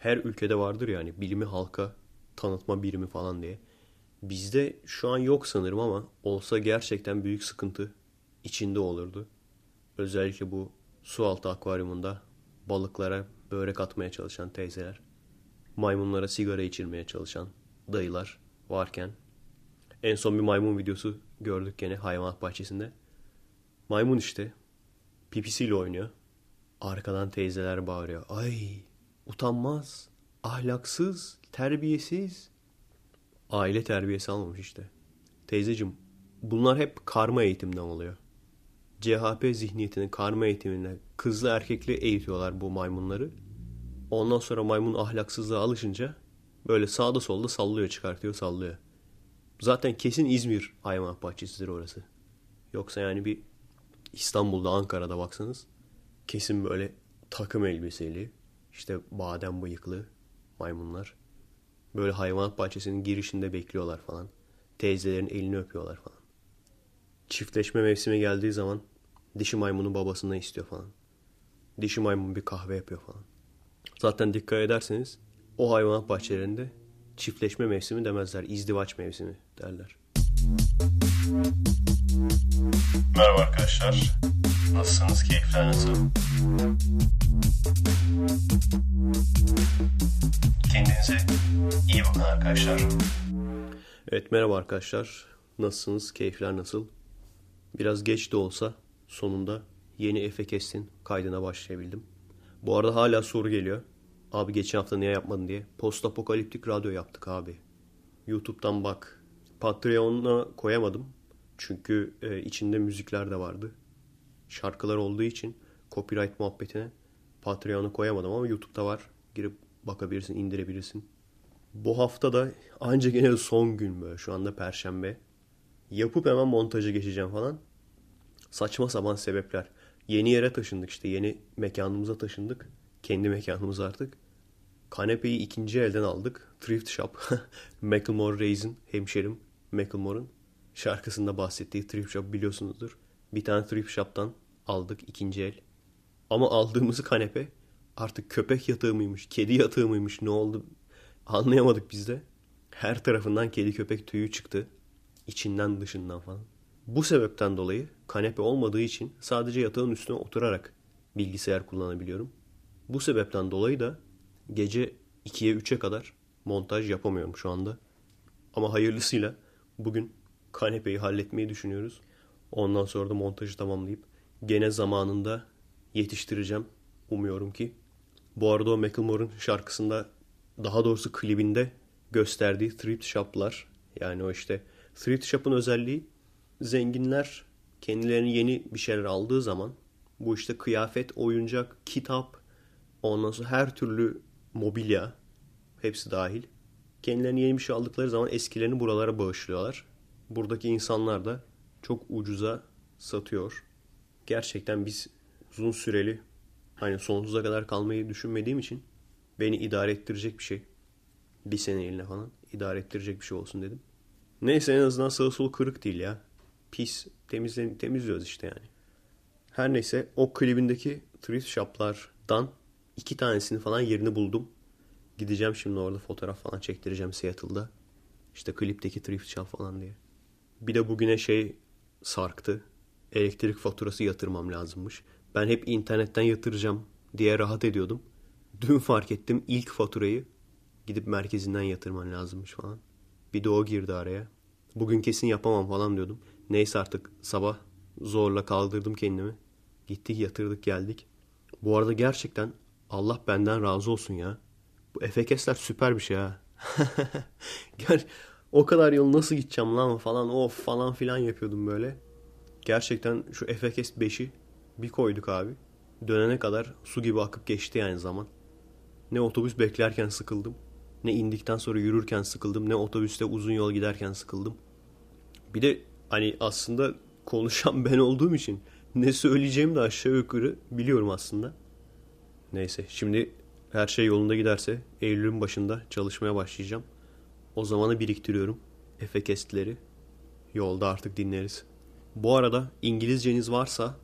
her ülkede vardır yani bilimi halka tanıtma birimi falan diye. Bizde şu an yok sanırım ama olsa gerçekten büyük sıkıntı içinde olurdu. Özellikle bu su altı akvaryumunda balıklara börek atmaya çalışan teyzeler, maymunlara sigara içirmeye çalışan dayılar varken en son bir maymun videosu gördük gene hayvanat bahçesinde. Maymun işte pipisiyle oynuyor. Arkadan teyzeler bağırıyor. Ay utanmaz, ahlaksız, terbiyesiz. Aile terbiyesi almamış işte. Teyzecim bunlar hep karma eğitimden oluyor. CHP zihniyetinin karma eğitimine kızlı erkekli eğitiyorlar bu maymunları. Ondan sonra maymun ahlaksızlığa alışınca böyle sağda solda sallıyor çıkartıyor sallıyor. Zaten kesin İzmir hayvanat bahçesidir orası. Yoksa yani bir İstanbul'da Ankara'da baksanız kesin böyle takım elbiseli işte badem bıyıklı maymunlar. Böyle hayvanat bahçesinin girişinde bekliyorlar falan. Teyzelerin elini öpüyorlar falan. Çiftleşme mevsimi geldiği zaman dişi maymunun babasından istiyor falan. Dişi maymun bir kahve yapıyor falan. Zaten dikkat ederseniz o hayvanat bahçelerinde çiftleşme mevsimi demezler. izdivaç mevsimi derler. Merhaba arkadaşlar. Nasılsınız? Keyifler nasıl? Kendinize iyi bakın arkadaşlar. Evet merhaba arkadaşlar. Nasılsınız? Keyifler nasıl? Biraz geç de olsa sonunda yeni Efe Kestin kaydına başlayabildim. Bu arada hala soru geliyor. Abi geçen hafta niye yapmadın diye. Post apokaliptik radyo yaptık abi. YouTube'dan bak. Patreon'a koyamadım. Çünkü e, içinde müzikler de vardı. Şarkılar olduğu için copyright muhabbetine Patreon'a koyamadım ama YouTube'da var. Girip bakabilirsin, indirebilirsin. Bu hafta da ancak gene son gün böyle. Şu anda perşembe. Yapıp hemen montaja geçeceğim falan. Saçma sapan sebepler. Yeni yere taşındık işte. Yeni mekanımıza taşındık. Kendi mekanımız artık. Kanepeyi ikinci elden aldık. Thrift Shop. Macklemore Reis'in hemşerim Macklemore'un şarkısında bahsettiği Thrift Shop biliyorsunuzdur. Bir tane Thrift Shop'tan aldık ikinci el. Ama aldığımız kanepe artık köpek yatağı mıymış, kedi yatağı mıymış ne oldu anlayamadık biz de. Her tarafından kedi köpek tüyü çıktı. İçinden dışından falan. Bu sebepten dolayı kanepe olmadığı için sadece yatağın üstüne oturarak bilgisayar kullanabiliyorum. Bu sebepten dolayı da gece 2'ye 3'e kadar montaj yapamıyorum şu anda. Ama hayırlısıyla bugün kanepeyi halletmeyi düşünüyoruz. Ondan sonra da montajı tamamlayıp gene zamanında yetiştireceğim. Umuyorum ki. Bu arada o Macklemore'un şarkısında daha doğrusu klibinde gösterdiği thrift shop'lar yani o işte thrift shop'ın özelliği zenginler kendilerine yeni bir şeyler aldığı zaman bu işte kıyafet, oyuncak, kitap, ondan sonra her türlü mobilya hepsi dahil. Kendilerine yeni bir şey aldıkları zaman eskilerini buralara bağışlıyorlar. Buradaki insanlar da çok ucuza satıyor. Gerçekten biz uzun süreli hani sonsuza kadar kalmayı düşünmediğim için beni idare ettirecek bir şey. Bir sene eline falan idare ettirecek bir şey olsun dedim. Neyse en azından sağı solu kırık değil ya. Pis temizle, temizliyoruz işte yani. Her neyse o klibindeki thrift shoplardan iki tanesini falan yerini buldum. Gideceğim şimdi orada fotoğraf falan çektireceğim Seattle'da. İşte klipteki thrift shop falan diye. Bir de bugüne şey sarktı. Elektrik faturası yatırmam lazımmış. Ben hep internetten yatıracağım diye rahat ediyordum. Dün fark ettim ilk faturayı gidip merkezinden yatırman lazımmış falan. Bir de o girdi araya. Bugün kesin yapamam falan diyordum. Neyse artık sabah zorla kaldırdım kendimi. Gittik yatırdık geldik. Bu arada gerçekten Allah benden razı olsun ya. Bu efekesler süper bir şey ha. Gel o kadar yol nasıl gideceğim lan falan of falan filan yapıyordum böyle. Gerçekten şu efekes 5'i bir koyduk abi. Dönene kadar su gibi akıp geçti yani zaman. Ne otobüs beklerken sıkıldım. Ne indikten sonra yürürken sıkıldım. Ne otobüste uzun yol giderken sıkıldım. Bir de hani aslında konuşan ben olduğum için ne söyleyeceğimi de aşağı yukarı biliyorum aslında. Neyse şimdi her şey yolunda giderse Eylül'ün başında çalışmaya başlayacağım. O zamanı biriktiriyorum. Efe kestleri. Yolda artık dinleriz. Bu arada İngilizceniz varsa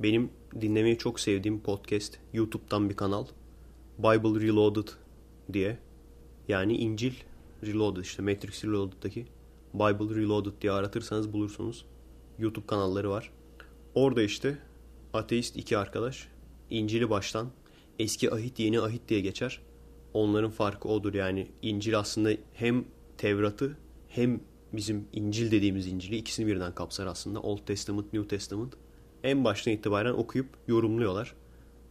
benim dinlemeyi çok sevdiğim podcast YouTube'dan bir kanal. Bible Reloaded diye. Yani İncil Reloaded işte Matrix Reloaded'daki Bible Reloaded diye aratırsanız bulursunuz. YouTube kanalları var. Orada işte ateist iki arkadaş İncil'i baştan eski ahit yeni ahit diye geçer. Onların farkı odur yani İncil aslında hem Tevrat'ı hem bizim İncil dediğimiz İncil'i ikisini birden kapsar aslında. Old Testament, New Testament. En baştan itibaren okuyup yorumluyorlar.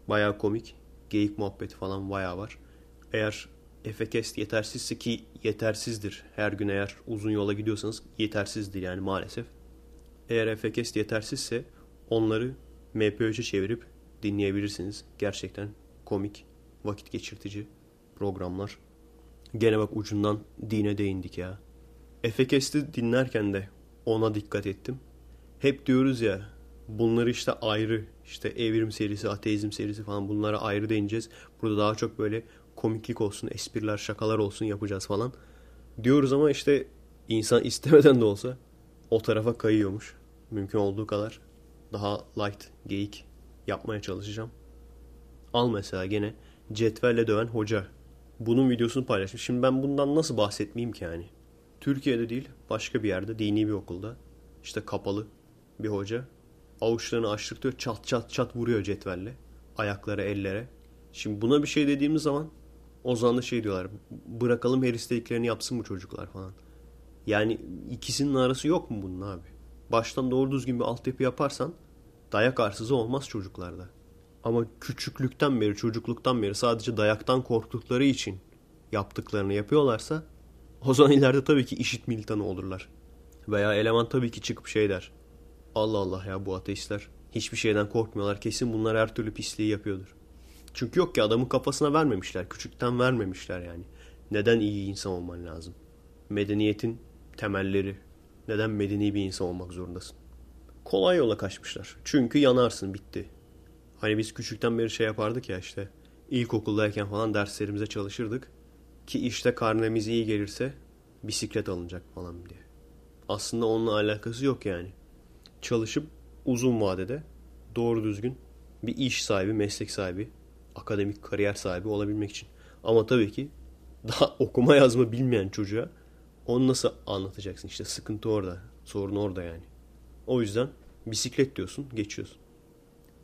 Bayağı komik. Geyik muhabbeti falan bayağı var. Eğer Efekest yetersizse ki yetersizdir. Her gün eğer uzun yola gidiyorsanız yetersizdir yani maalesef. Eğer Efekest yetersizse onları MP3'e çevirip dinleyebilirsiniz. Gerçekten komik, vakit geçirtici programlar. Gene bak ucundan dine değindik ya. Efekest'i dinlerken de ona dikkat ettim. Hep diyoruz ya bunları işte ayrı işte evrim serisi, ateizm serisi falan bunlara ayrı değineceğiz. Burada daha çok böyle komiklik olsun, espriler, şakalar olsun yapacağız falan. Diyoruz ama işte insan istemeden de olsa o tarafa kayıyormuş. Mümkün olduğu kadar daha light, geyik yapmaya çalışacağım. Al mesela gene cetvelle döven hoca. Bunun videosunu paylaşmış. Şimdi ben bundan nasıl bahsetmeyeyim ki yani? Türkiye'de değil, başka bir yerde, dini bir okulda. işte kapalı bir hoca. Avuçlarını açtırtıyor, çat çat çat vuruyor cetvelle. Ayaklara, ellere. Şimdi buna bir şey dediğimiz zaman o zaman da şey diyorlar. Bırakalım her istediklerini yapsın bu çocuklar falan. Yani ikisinin arası yok mu bunun abi? Baştan doğru düzgün bir altyapı yaparsan dayak arsızı olmaz çocuklarda. Ama küçüklükten beri, çocukluktan beri sadece dayaktan korktukları için yaptıklarını yapıyorlarsa o zaman ileride tabii ki işit militanı olurlar. Veya eleman tabii ki çıkıp şey der. Allah Allah ya bu ateistler hiçbir şeyden korkmuyorlar. Kesin bunlar her türlü pisliği yapıyordur. Çünkü yok ki adamın kafasına vermemişler. Küçükten vermemişler yani. Neden iyi insan olman lazım? Medeniyetin temelleri. Neden medeni bir insan olmak zorundasın? Kolay yola kaçmışlar. Çünkü yanarsın bitti. Hani biz küçükten beri şey yapardık ya işte. İlkokuldayken falan derslerimize çalışırdık. Ki işte karnemiz iyi gelirse bisiklet alınacak falan diye. Aslında onunla alakası yok yani. Çalışıp uzun vadede doğru düzgün bir iş sahibi, meslek sahibi, akademik kariyer sahibi olabilmek için. Ama tabii ki daha okuma yazma bilmeyen çocuğa onu nasıl anlatacaksın? İşte sıkıntı orada. Sorun orada yani. O yüzden bisiklet diyorsun, geçiyorsun.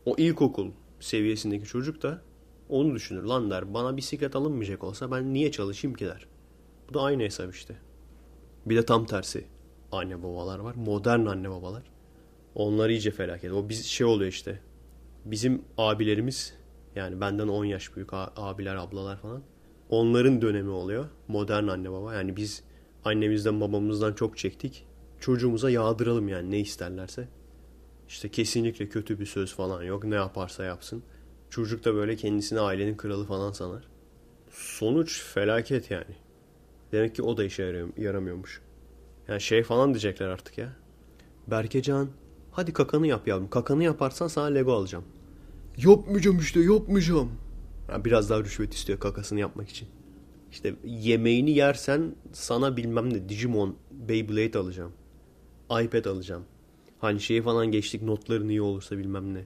O ilkokul seviyesindeki çocuk da onu düşünür. Lan der bana bisiklet alınmayacak olsa ben niye çalışayım ki der. Bu da aynı hesap işte. Bir de tam tersi anne babalar var. Modern anne babalar. Onlar iyice felaket. O biz şey oluyor işte. Bizim abilerimiz yani benden 10 yaş büyük abiler, ablalar falan. Onların dönemi oluyor. Modern anne baba. Yani biz annemizden babamızdan çok çektik. Çocuğumuza yağdıralım yani ne isterlerse. İşte kesinlikle kötü bir söz falan yok. Ne yaparsa yapsın. Çocuk da böyle kendisini ailenin kralı falan sanar. Sonuç felaket yani. Demek ki o da işe yaramıyormuş. Yani şey falan diyecekler artık ya. Berkecan hadi kakanı yap yavrum. Kakanı yaparsan sana Lego alacağım. Yapmayacağım işte yapmayacağım. Yani biraz daha rüşvet istiyor kakasını yapmak için. İşte yemeğini yersen sana bilmem ne Digimon, Beyblade alacağım. iPad alacağım. Hani şeyi falan geçtik notların iyi olursa bilmem ne.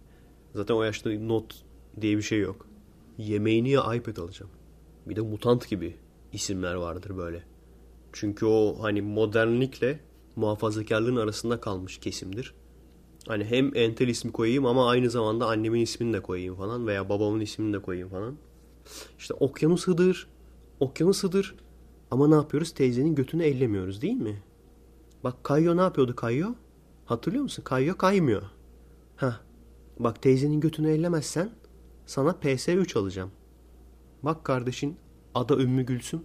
Zaten o yaşta not diye bir şey yok. Yemeğini ya iPad alacağım. Bir de mutant gibi isimler vardır böyle. Çünkü o hani modernlikle muhafazakarlığın arasında kalmış kesimdir. Hani hem entel ismi koyayım ama aynı zamanda annemin ismini de koyayım falan veya babamın ismini de koyayım falan. İşte okyanus hıdır, okyanus hıdır ama ne yapıyoruz? Teyzenin götünü ellemiyoruz değil mi? Bak Kayo ne yapıyordu Kayo? Hatırlıyor musun? Kayo kaymıyor. Ha. Bak teyzenin götünü ellemezsen sana PS3 alacağım. Bak kardeşin Ada Ümmü Gülsüm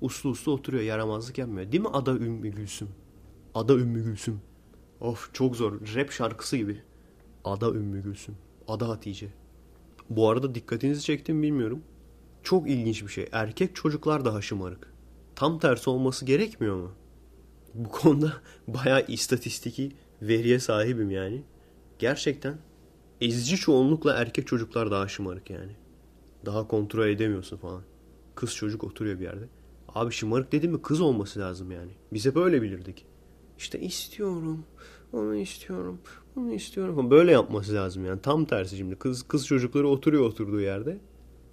uslu uslu oturuyor yaramazlık yapmıyor. Değil mi Ada Ümmü Gülsüm? Ada Ümmü Gülsüm. Of çok zor. Rap şarkısı gibi. Ada Ümmü Gülsüm. Ada Hatice. Bu arada dikkatinizi çektim bilmiyorum. Çok ilginç bir şey. Erkek çocuklar daha şımarık. Tam tersi olması gerekmiyor mu? Bu konuda bayağı istatistiki veriye sahibim yani. Gerçekten ezici çoğunlukla erkek çocuklar daha şımarık yani. Daha kontrol edemiyorsun falan. Kız çocuk oturuyor bir yerde. Abi şımarık dedim mi kız olması lazım yani. Bize böyle bilirdik. İşte istiyorum, onu istiyorum, onu istiyorum Böyle yapması lazım yani. Tam tersi şimdi. Kız kız çocukları oturuyor oturduğu yerde.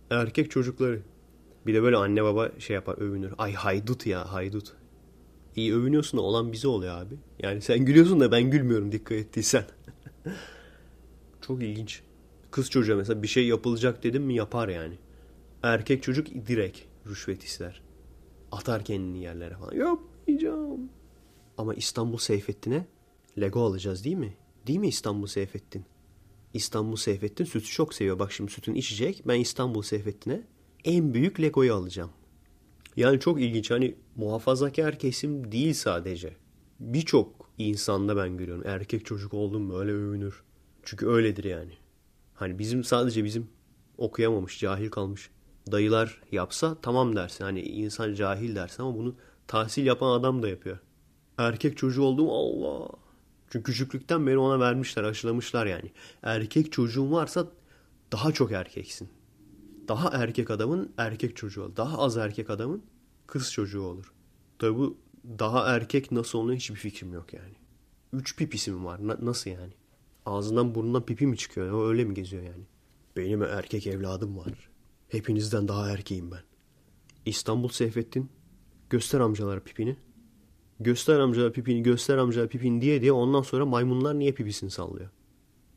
Erkek çocukları. Bir de böyle anne baba şey yapar övünür. Ay haydut ya haydut. İyi övünüyorsun da olan bize oluyor abi. Yani sen gülüyorsun da ben gülmüyorum dikkat ettiysen. Çok ilginç. Kız çocuğa mesela bir şey yapılacak dedim mi yapar yani. Erkek çocuk direkt rüşvet ister. Atar kendini yerlere falan. Yapmayacağım. Ama İstanbul Seyfettin'e Lego alacağız değil mi? Değil mi İstanbul Seyfettin? İstanbul Seyfettin sütü çok seviyor. Bak şimdi sütün içecek. Ben İstanbul Seyfettin'e en büyük Lego'yu alacağım. Yani çok ilginç. Hani muhafazakar kesim değil sadece. Birçok insanda ben görüyorum. Erkek çocuk oldum mu öyle övünür. Çünkü öyledir yani. Hani bizim sadece bizim okuyamamış, cahil kalmış dayılar yapsa tamam dersin. Hani insan cahil dersin ama bunu tahsil yapan adam da yapıyor. Erkek çocuğu oldum Allah. Çünkü küçüklükten beri ona vermişler, aşılamışlar yani. Erkek çocuğun varsa daha çok erkeksin. Daha erkek adamın erkek çocuğu olur. Daha az erkek adamın kız çocuğu olur. Tabi bu daha erkek nasıl oluyor hiçbir fikrim yok yani. Üç pipisi mi var? Na- nasıl yani? Ağzından burnundan pipi mi çıkıyor? O öyle mi geziyor yani? Benim erkek evladım var. Hepinizden daha erkeğim ben. İstanbul Seyfettin. Göster amcalara pipini. Göster amcalara pipini, göster amcalara pipini diye diye ondan sonra maymunlar niye pipisini sallıyor?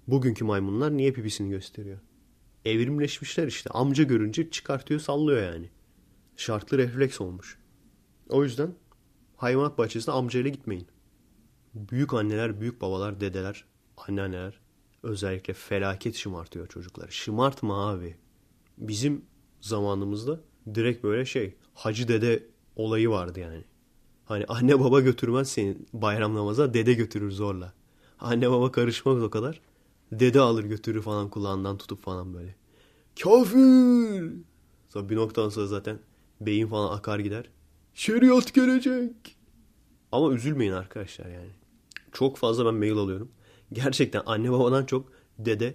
Bugünkü maymunlar niye pipisini gösteriyor? Evrimleşmişler işte. Amca görünce çıkartıyor sallıyor yani. Şartlı refleks olmuş. O yüzden hayvanat bahçesine amcayla gitmeyin. Büyük anneler, büyük babalar, dedeler, anneanneler özellikle felaket şımartıyor çocukları. Şımartma abi. Bizim zamanımızda direkt böyle şey hacı dede olayı vardı yani. Hani anne baba götürmez seni bayram namaza dede götürür zorla. Anne baba karışmaz o kadar. Dede alır götürür falan kulağından tutup falan böyle. Kafir! Sonra bir noktadan sonra zaten beyin falan akar gider. Şeriat gelecek. Ama üzülmeyin arkadaşlar yani. Çok fazla ben mail alıyorum. Gerçekten anne babadan çok dede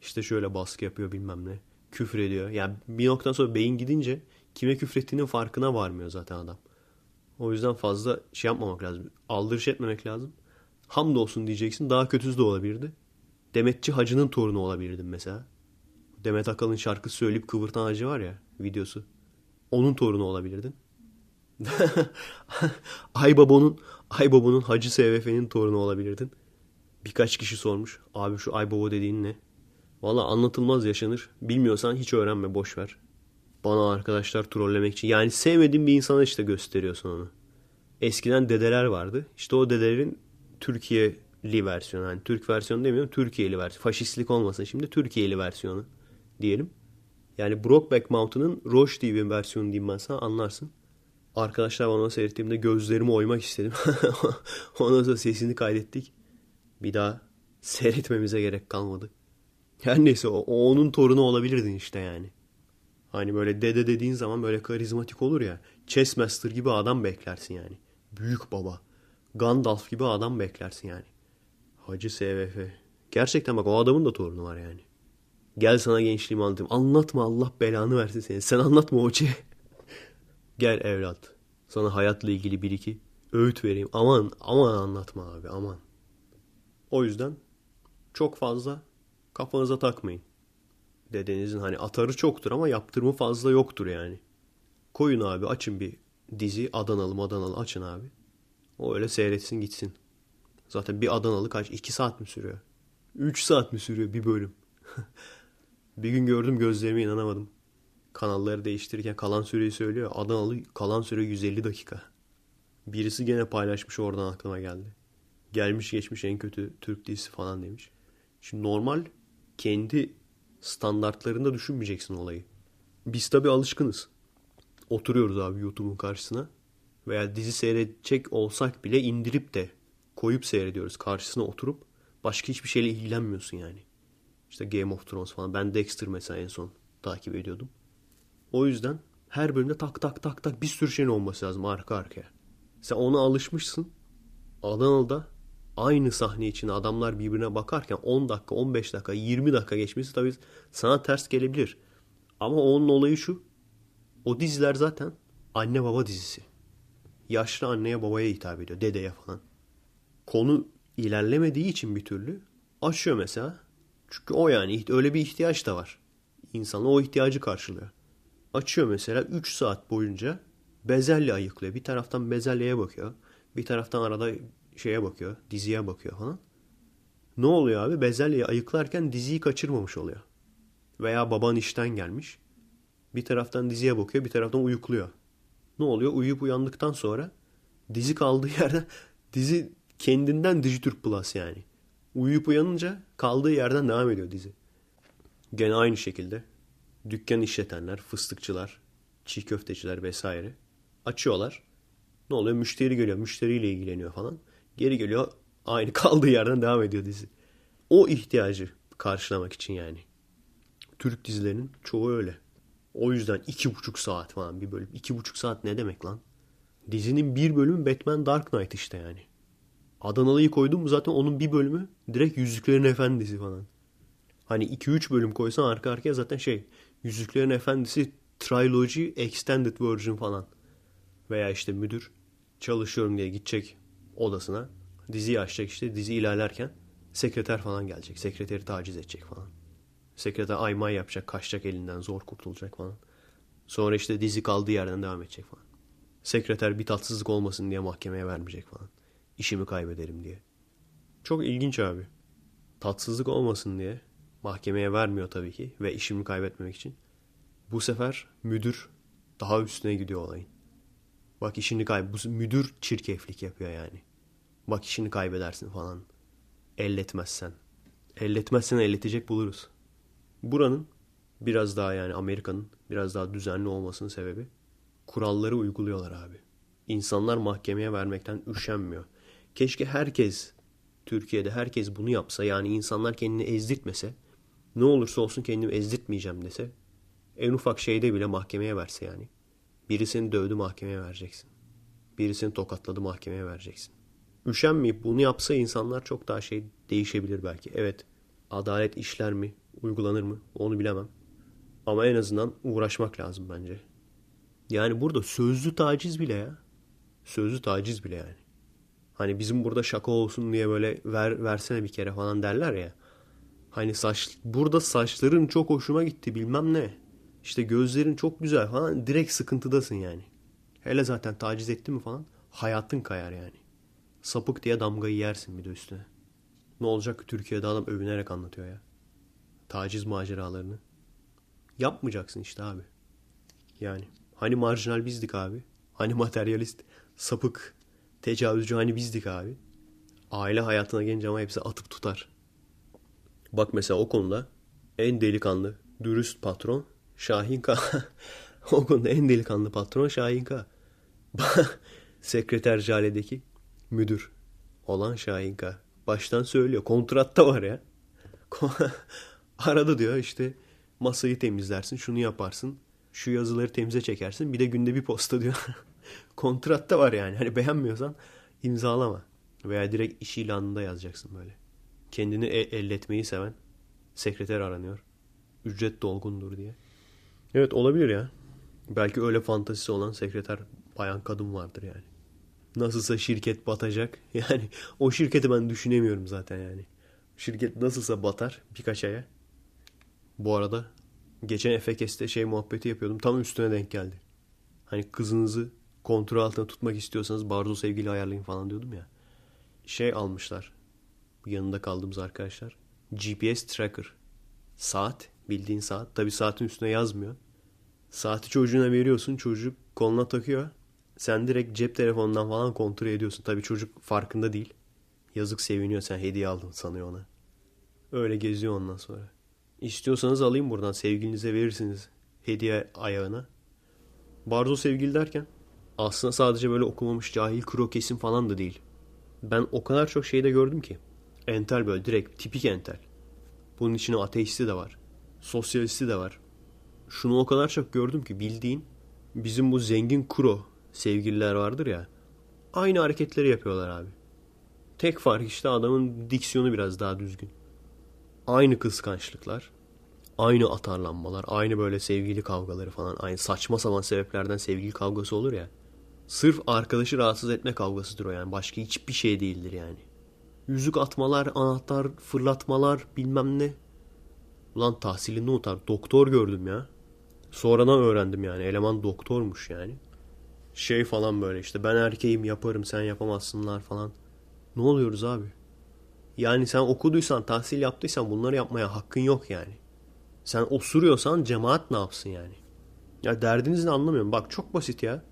işte şöyle baskı yapıyor bilmem ne. Küfür ediyor. Yani bir noktadan sonra beyin gidince kime küfrettiğinin farkına varmıyor zaten adam. O yüzden fazla şey yapmamak lazım. Aldırış etmemek lazım. Hamdolsun diyeceksin. Daha kötüsü de olabilirdi. Demetçi Hacı'nın torunu olabilirdim mesela. Demet Akalın şarkı söyleyip kıvırtan hacı var ya videosu. Onun torunu olabilirdin. Aybaba'nın Aybaba'nın Hacı SVF'nin torunu olabilirdin. Birkaç kişi sormuş. Abi şu Aybaba dediğin ne? Valla anlatılmaz yaşanır. Bilmiyorsan hiç öğrenme boş ver. Bana arkadaşlar trollemek için. Yani sevmediğin bir insana işte gösteriyorsun onu. Eskiden dedeler vardı. İşte o dedelerin Türkiye'li versiyonu. Yani Türk versiyonu demiyorum. Türkiye'li versiyonu. Faşistlik olmasın şimdi Türkiye'li versiyonu diyelim. Yani Brokeback Mountain'ın Roche diye bir versiyonu diyeyim ben sana anlarsın. Arkadaşlar bana seyrettiğimde gözlerimi oymak istedim. Ondan sonra sesini kaydettik. Bir daha seyretmemize gerek kalmadı. Her neyse o onun torunu olabilirdin işte yani. Hani böyle dede dediğin zaman böyle karizmatik olur ya. Chessmaster gibi adam beklersin yani. Büyük baba. Gandalf gibi adam beklersin yani. Hacı SVF. Gerçekten bak o adamın da torunu var yani. Gel sana gençliğimi anlatayım. Anlatma Allah belanı versin seni. Sen anlatma hoca. Gel evlat. Sana hayatla ilgili bir iki öğüt vereyim. Aman aman anlatma abi aman. O yüzden çok fazla kafanıza takmayın. Dedenizin hani atarı çoktur ama yaptırımı fazla yoktur yani. Koyun abi açın bir dizi Adanalı Adanalı açın abi. O öyle seyretsin gitsin. Zaten bir Adanalı kaç? 2 saat mi sürüyor? 3 saat mi sürüyor bir bölüm? bir gün gördüm gözlerime inanamadım. Kanalları değiştirirken kalan süreyi söylüyor. Adanalı kalan süre 150 dakika. Birisi gene paylaşmış oradan aklıma geldi. Gelmiş geçmiş en kötü Türk dizisi falan demiş. Şimdi normal kendi standartlarında düşünmeyeceksin olayı. Biz tabi alışkınız. Oturuyoruz abi YouTube'un karşısına. Veya dizi seyredecek olsak bile indirip de koyup seyrediyoruz. Karşısına oturup başka hiçbir şeyle ilgilenmiyorsun yani. İşte Game of Thrones falan. Ben Dexter mesela en son takip ediyordum. O yüzden her bölümde tak tak tak tak bir sürü şeyin olması lazım arka arkaya. Sen ona alışmışsın. Adanalı'da aynı sahne için adamlar birbirine bakarken 10 dakika, 15 dakika, 20 dakika geçmesi tabii sana ters gelebilir. Ama onun olayı şu. O diziler zaten anne baba dizisi. Yaşlı anneye babaya hitap ediyor. Dedeye falan. Konu ilerlemediği için bir türlü aşıyor mesela. Çünkü o yani öyle bir ihtiyaç da var. İnsanlar o ihtiyacı karşılıyor. Açıyor mesela 3 saat boyunca bezelye ayıklıyor. Bir taraftan bezelyeye bakıyor. Bir taraftan arada şeye bakıyor. Diziye bakıyor falan. Ne oluyor abi? Bezelyeyi ayıklarken diziyi kaçırmamış oluyor. Veya baban işten gelmiş. Bir taraftan diziye bakıyor, bir taraftan uyukluyor. Ne oluyor? Uyuyup uyandıktan sonra dizi kaldığı yerden dizi kendinden Dijitürk Plus yani. Uyuyup uyanınca kaldığı yerden devam ediyor dizi. Gene aynı şekilde dükkan işletenler, fıstıkçılar, çiğ köfteciler vesaire açıyorlar. Ne oluyor? Müşteri geliyor. Müşteriyle ilgileniyor falan. Geri geliyor. Aynı kaldığı yerden devam ediyor dizi. O ihtiyacı karşılamak için yani. Türk dizilerinin çoğu öyle. O yüzden iki buçuk saat falan bir bölüm. İki buçuk saat ne demek lan? Dizinin bir bölümü Batman Dark Knight işte yani. Adanalı'yı koydum zaten onun bir bölümü direkt Yüzüklerin Efendisi falan. Hani 2-3 bölüm koysan arka arkaya zaten şey Yüzüklerin Efendisi Trilogy Extended Version falan. Veya işte müdür çalışıyorum diye gidecek odasına. Diziyi açacak işte dizi ilerlerken sekreter falan gelecek. Sekreteri taciz edecek falan. Sekreter aymay yapacak, kaçacak elinden zor kurtulacak falan. Sonra işte dizi kaldığı yerden devam edecek falan. Sekreter bir tatsızlık olmasın diye mahkemeye vermeyecek falan. İşimi kaybederim diye. Çok ilginç abi. Tatsızlık olmasın diye mahkemeye vermiyor tabii ki ve işimi kaybetmemek için. Bu sefer müdür daha üstüne gidiyor olayın. Bak işini kayb... Bu müdür çirkeflik yapıyor yani. Bak işini kaybedersin falan. Elletmezsen. Elletmezsen elletecek buluruz. Buranın biraz daha yani Amerika'nın biraz daha düzenli olmasının sebebi kuralları uyguluyorlar abi. İnsanlar mahkemeye vermekten üşenmiyor. Keşke herkes Türkiye'de herkes bunu yapsa yani insanlar kendini ezdirtmese ne olursa olsun kendimi ezdirtmeyeceğim dese en ufak şeyde bile mahkemeye verse yani. Birisini dövdü mahkemeye vereceksin. Birisini tokatladı mahkemeye vereceksin. Üşenmeyip bunu yapsa insanlar çok daha şey değişebilir belki. Evet adalet işler mi, uygulanır mı onu bilemem. Ama en azından uğraşmak lazım bence. Yani burada sözlü taciz bile ya. Sözlü taciz bile yani. Hani bizim burada şaka olsun diye böyle ver versene bir kere falan derler ya. Hani saç burada saçların çok hoşuma gitti bilmem ne. İşte gözlerin çok güzel falan direkt sıkıntıdasın yani. Hele zaten taciz etti mi falan hayatın kayar yani. Sapık diye damgayı yersin bir de üstüne. Ne olacak ki Türkiye'de adam övünerek anlatıyor ya. Taciz maceralarını. Yapmayacaksın işte abi. Yani hani marjinal bizdik abi. Hani materyalist, sapık, tecavüzcü hani bizdik abi. Aile hayatına gelince ama hepsi atıp tutar. Bak mesela o konuda en delikanlı, dürüst patron Şahin K. o konuda en delikanlı patron Şahin K. Sekreter Jale'deki müdür olan Şahin K. Baştan söylüyor. Kontratta var ya. Arada diyor işte masayı temizlersin, şunu yaparsın, şu yazıları temize çekersin, bir de günde bir posta diyor. Kontratta var yani. Hani beğenmiyorsan imzalama. Veya direkt iş ilanında yazacaksın böyle. Kendini e- elletmeyi seven sekreter aranıyor. Ücret dolgundur diye. Evet olabilir ya. Belki öyle fantazisi olan sekreter bayan kadın vardır yani. Nasılsa şirket batacak. Yani o şirketi ben düşünemiyorum zaten yani. Şirket nasılsa batar birkaç aya. Bu arada geçen Efekes'te şey muhabbeti yapıyordum. Tam üstüne denk geldi. Hani kızınızı kontrol altında tutmak istiyorsanız barzo sevgili ayarlayın falan diyordum ya. Şey almışlar. Yanında kaldığımız arkadaşlar. GPS tracker. Saat. Bildiğin saat. Tabi saatin üstüne yazmıyor. Saati çocuğuna veriyorsun. Çocuk koluna takıyor. Sen direkt cep telefonundan falan kontrol ediyorsun. Tabii çocuk farkında değil. Yazık seviniyor sen hediye aldın sanıyor ona. Öyle geziyor ondan sonra. İstiyorsanız alayım buradan sevgilinize verirsiniz hediye ayağına. Barzo sevgili derken aslında sadece böyle okumamış cahil kro kesim falan da değil. Ben o kadar çok şeyde gördüm ki. Entel böyle direkt tipik entel. Bunun içine ateisti de var. Sosyalisti de var. Şunu o kadar çok gördüm ki bildiğin bizim bu zengin kuro sevgililer vardır ya. Aynı hareketleri yapıyorlar abi. Tek fark işte adamın diksiyonu biraz daha düzgün. Aynı kıskançlıklar. Aynı atarlanmalar. Aynı böyle sevgili kavgaları falan. Aynı saçma sapan sebeplerden sevgili kavgası olur ya. Sırf arkadaşı rahatsız etme kavgasıdır o yani. Başka hiçbir şey değildir yani. Yüzük atmalar, anahtar fırlatmalar bilmem ne. Ulan tahsilini utar. Doktor gördüm ya. Sonradan öğrendim yani. Eleman doktormuş yani. Şey falan böyle işte ben erkeğim yaparım sen yapamazsınlar falan. Ne oluyoruz abi? Yani sen okuduysan, tahsil yaptıysan bunları yapmaya hakkın yok yani. Sen osuruyorsan cemaat ne yapsın yani? Ya derdinizi anlamıyorum. Bak çok basit ya.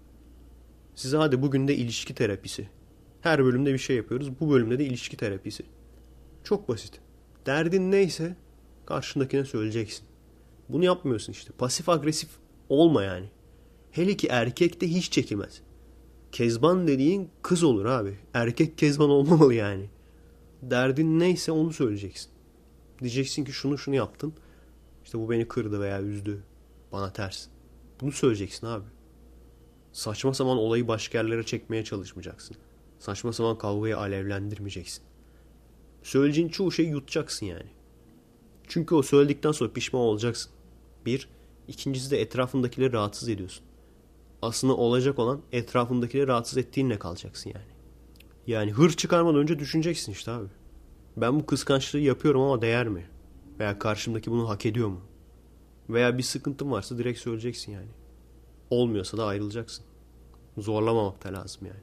Size hadi bugün de ilişki terapisi. Her bölümde bir şey yapıyoruz. Bu bölümde de ilişki terapisi. Çok basit. Derdin neyse karşındakine söyleyeceksin. Bunu yapmıyorsun işte. Pasif agresif olma yani. Hele ki erkekte hiç çekilmez. Kezban dediğin kız olur abi. Erkek kezban olmamalı yani. Derdin neyse onu söyleyeceksin. Diyeceksin ki şunu şunu yaptın. İşte bu beni kırdı veya üzdü. Bana ters. Bunu söyleyeceksin abi. Saçma sapan olayı başka yerlere çekmeye çalışmayacaksın. Saçma sapan kavgayı alevlendirmeyeceksin. Söyleyeceğin çoğu şeyi yutacaksın yani. Çünkü o söyledikten sonra pişman olacaksın. Bir. ikincisi de etrafındakileri rahatsız ediyorsun. Aslında olacak olan etrafındakileri rahatsız ettiğinle kalacaksın yani. Yani hır çıkarmadan önce düşüneceksin işte abi. Ben bu kıskançlığı yapıyorum ama değer mi? Veya karşımdaki bunu hak ediyor mu? Veya bir sıkıntın varsa direkt söyleyeceksin yani. Olmuyorsa da ayrılacaksın. Zorlamamak da lazım yani.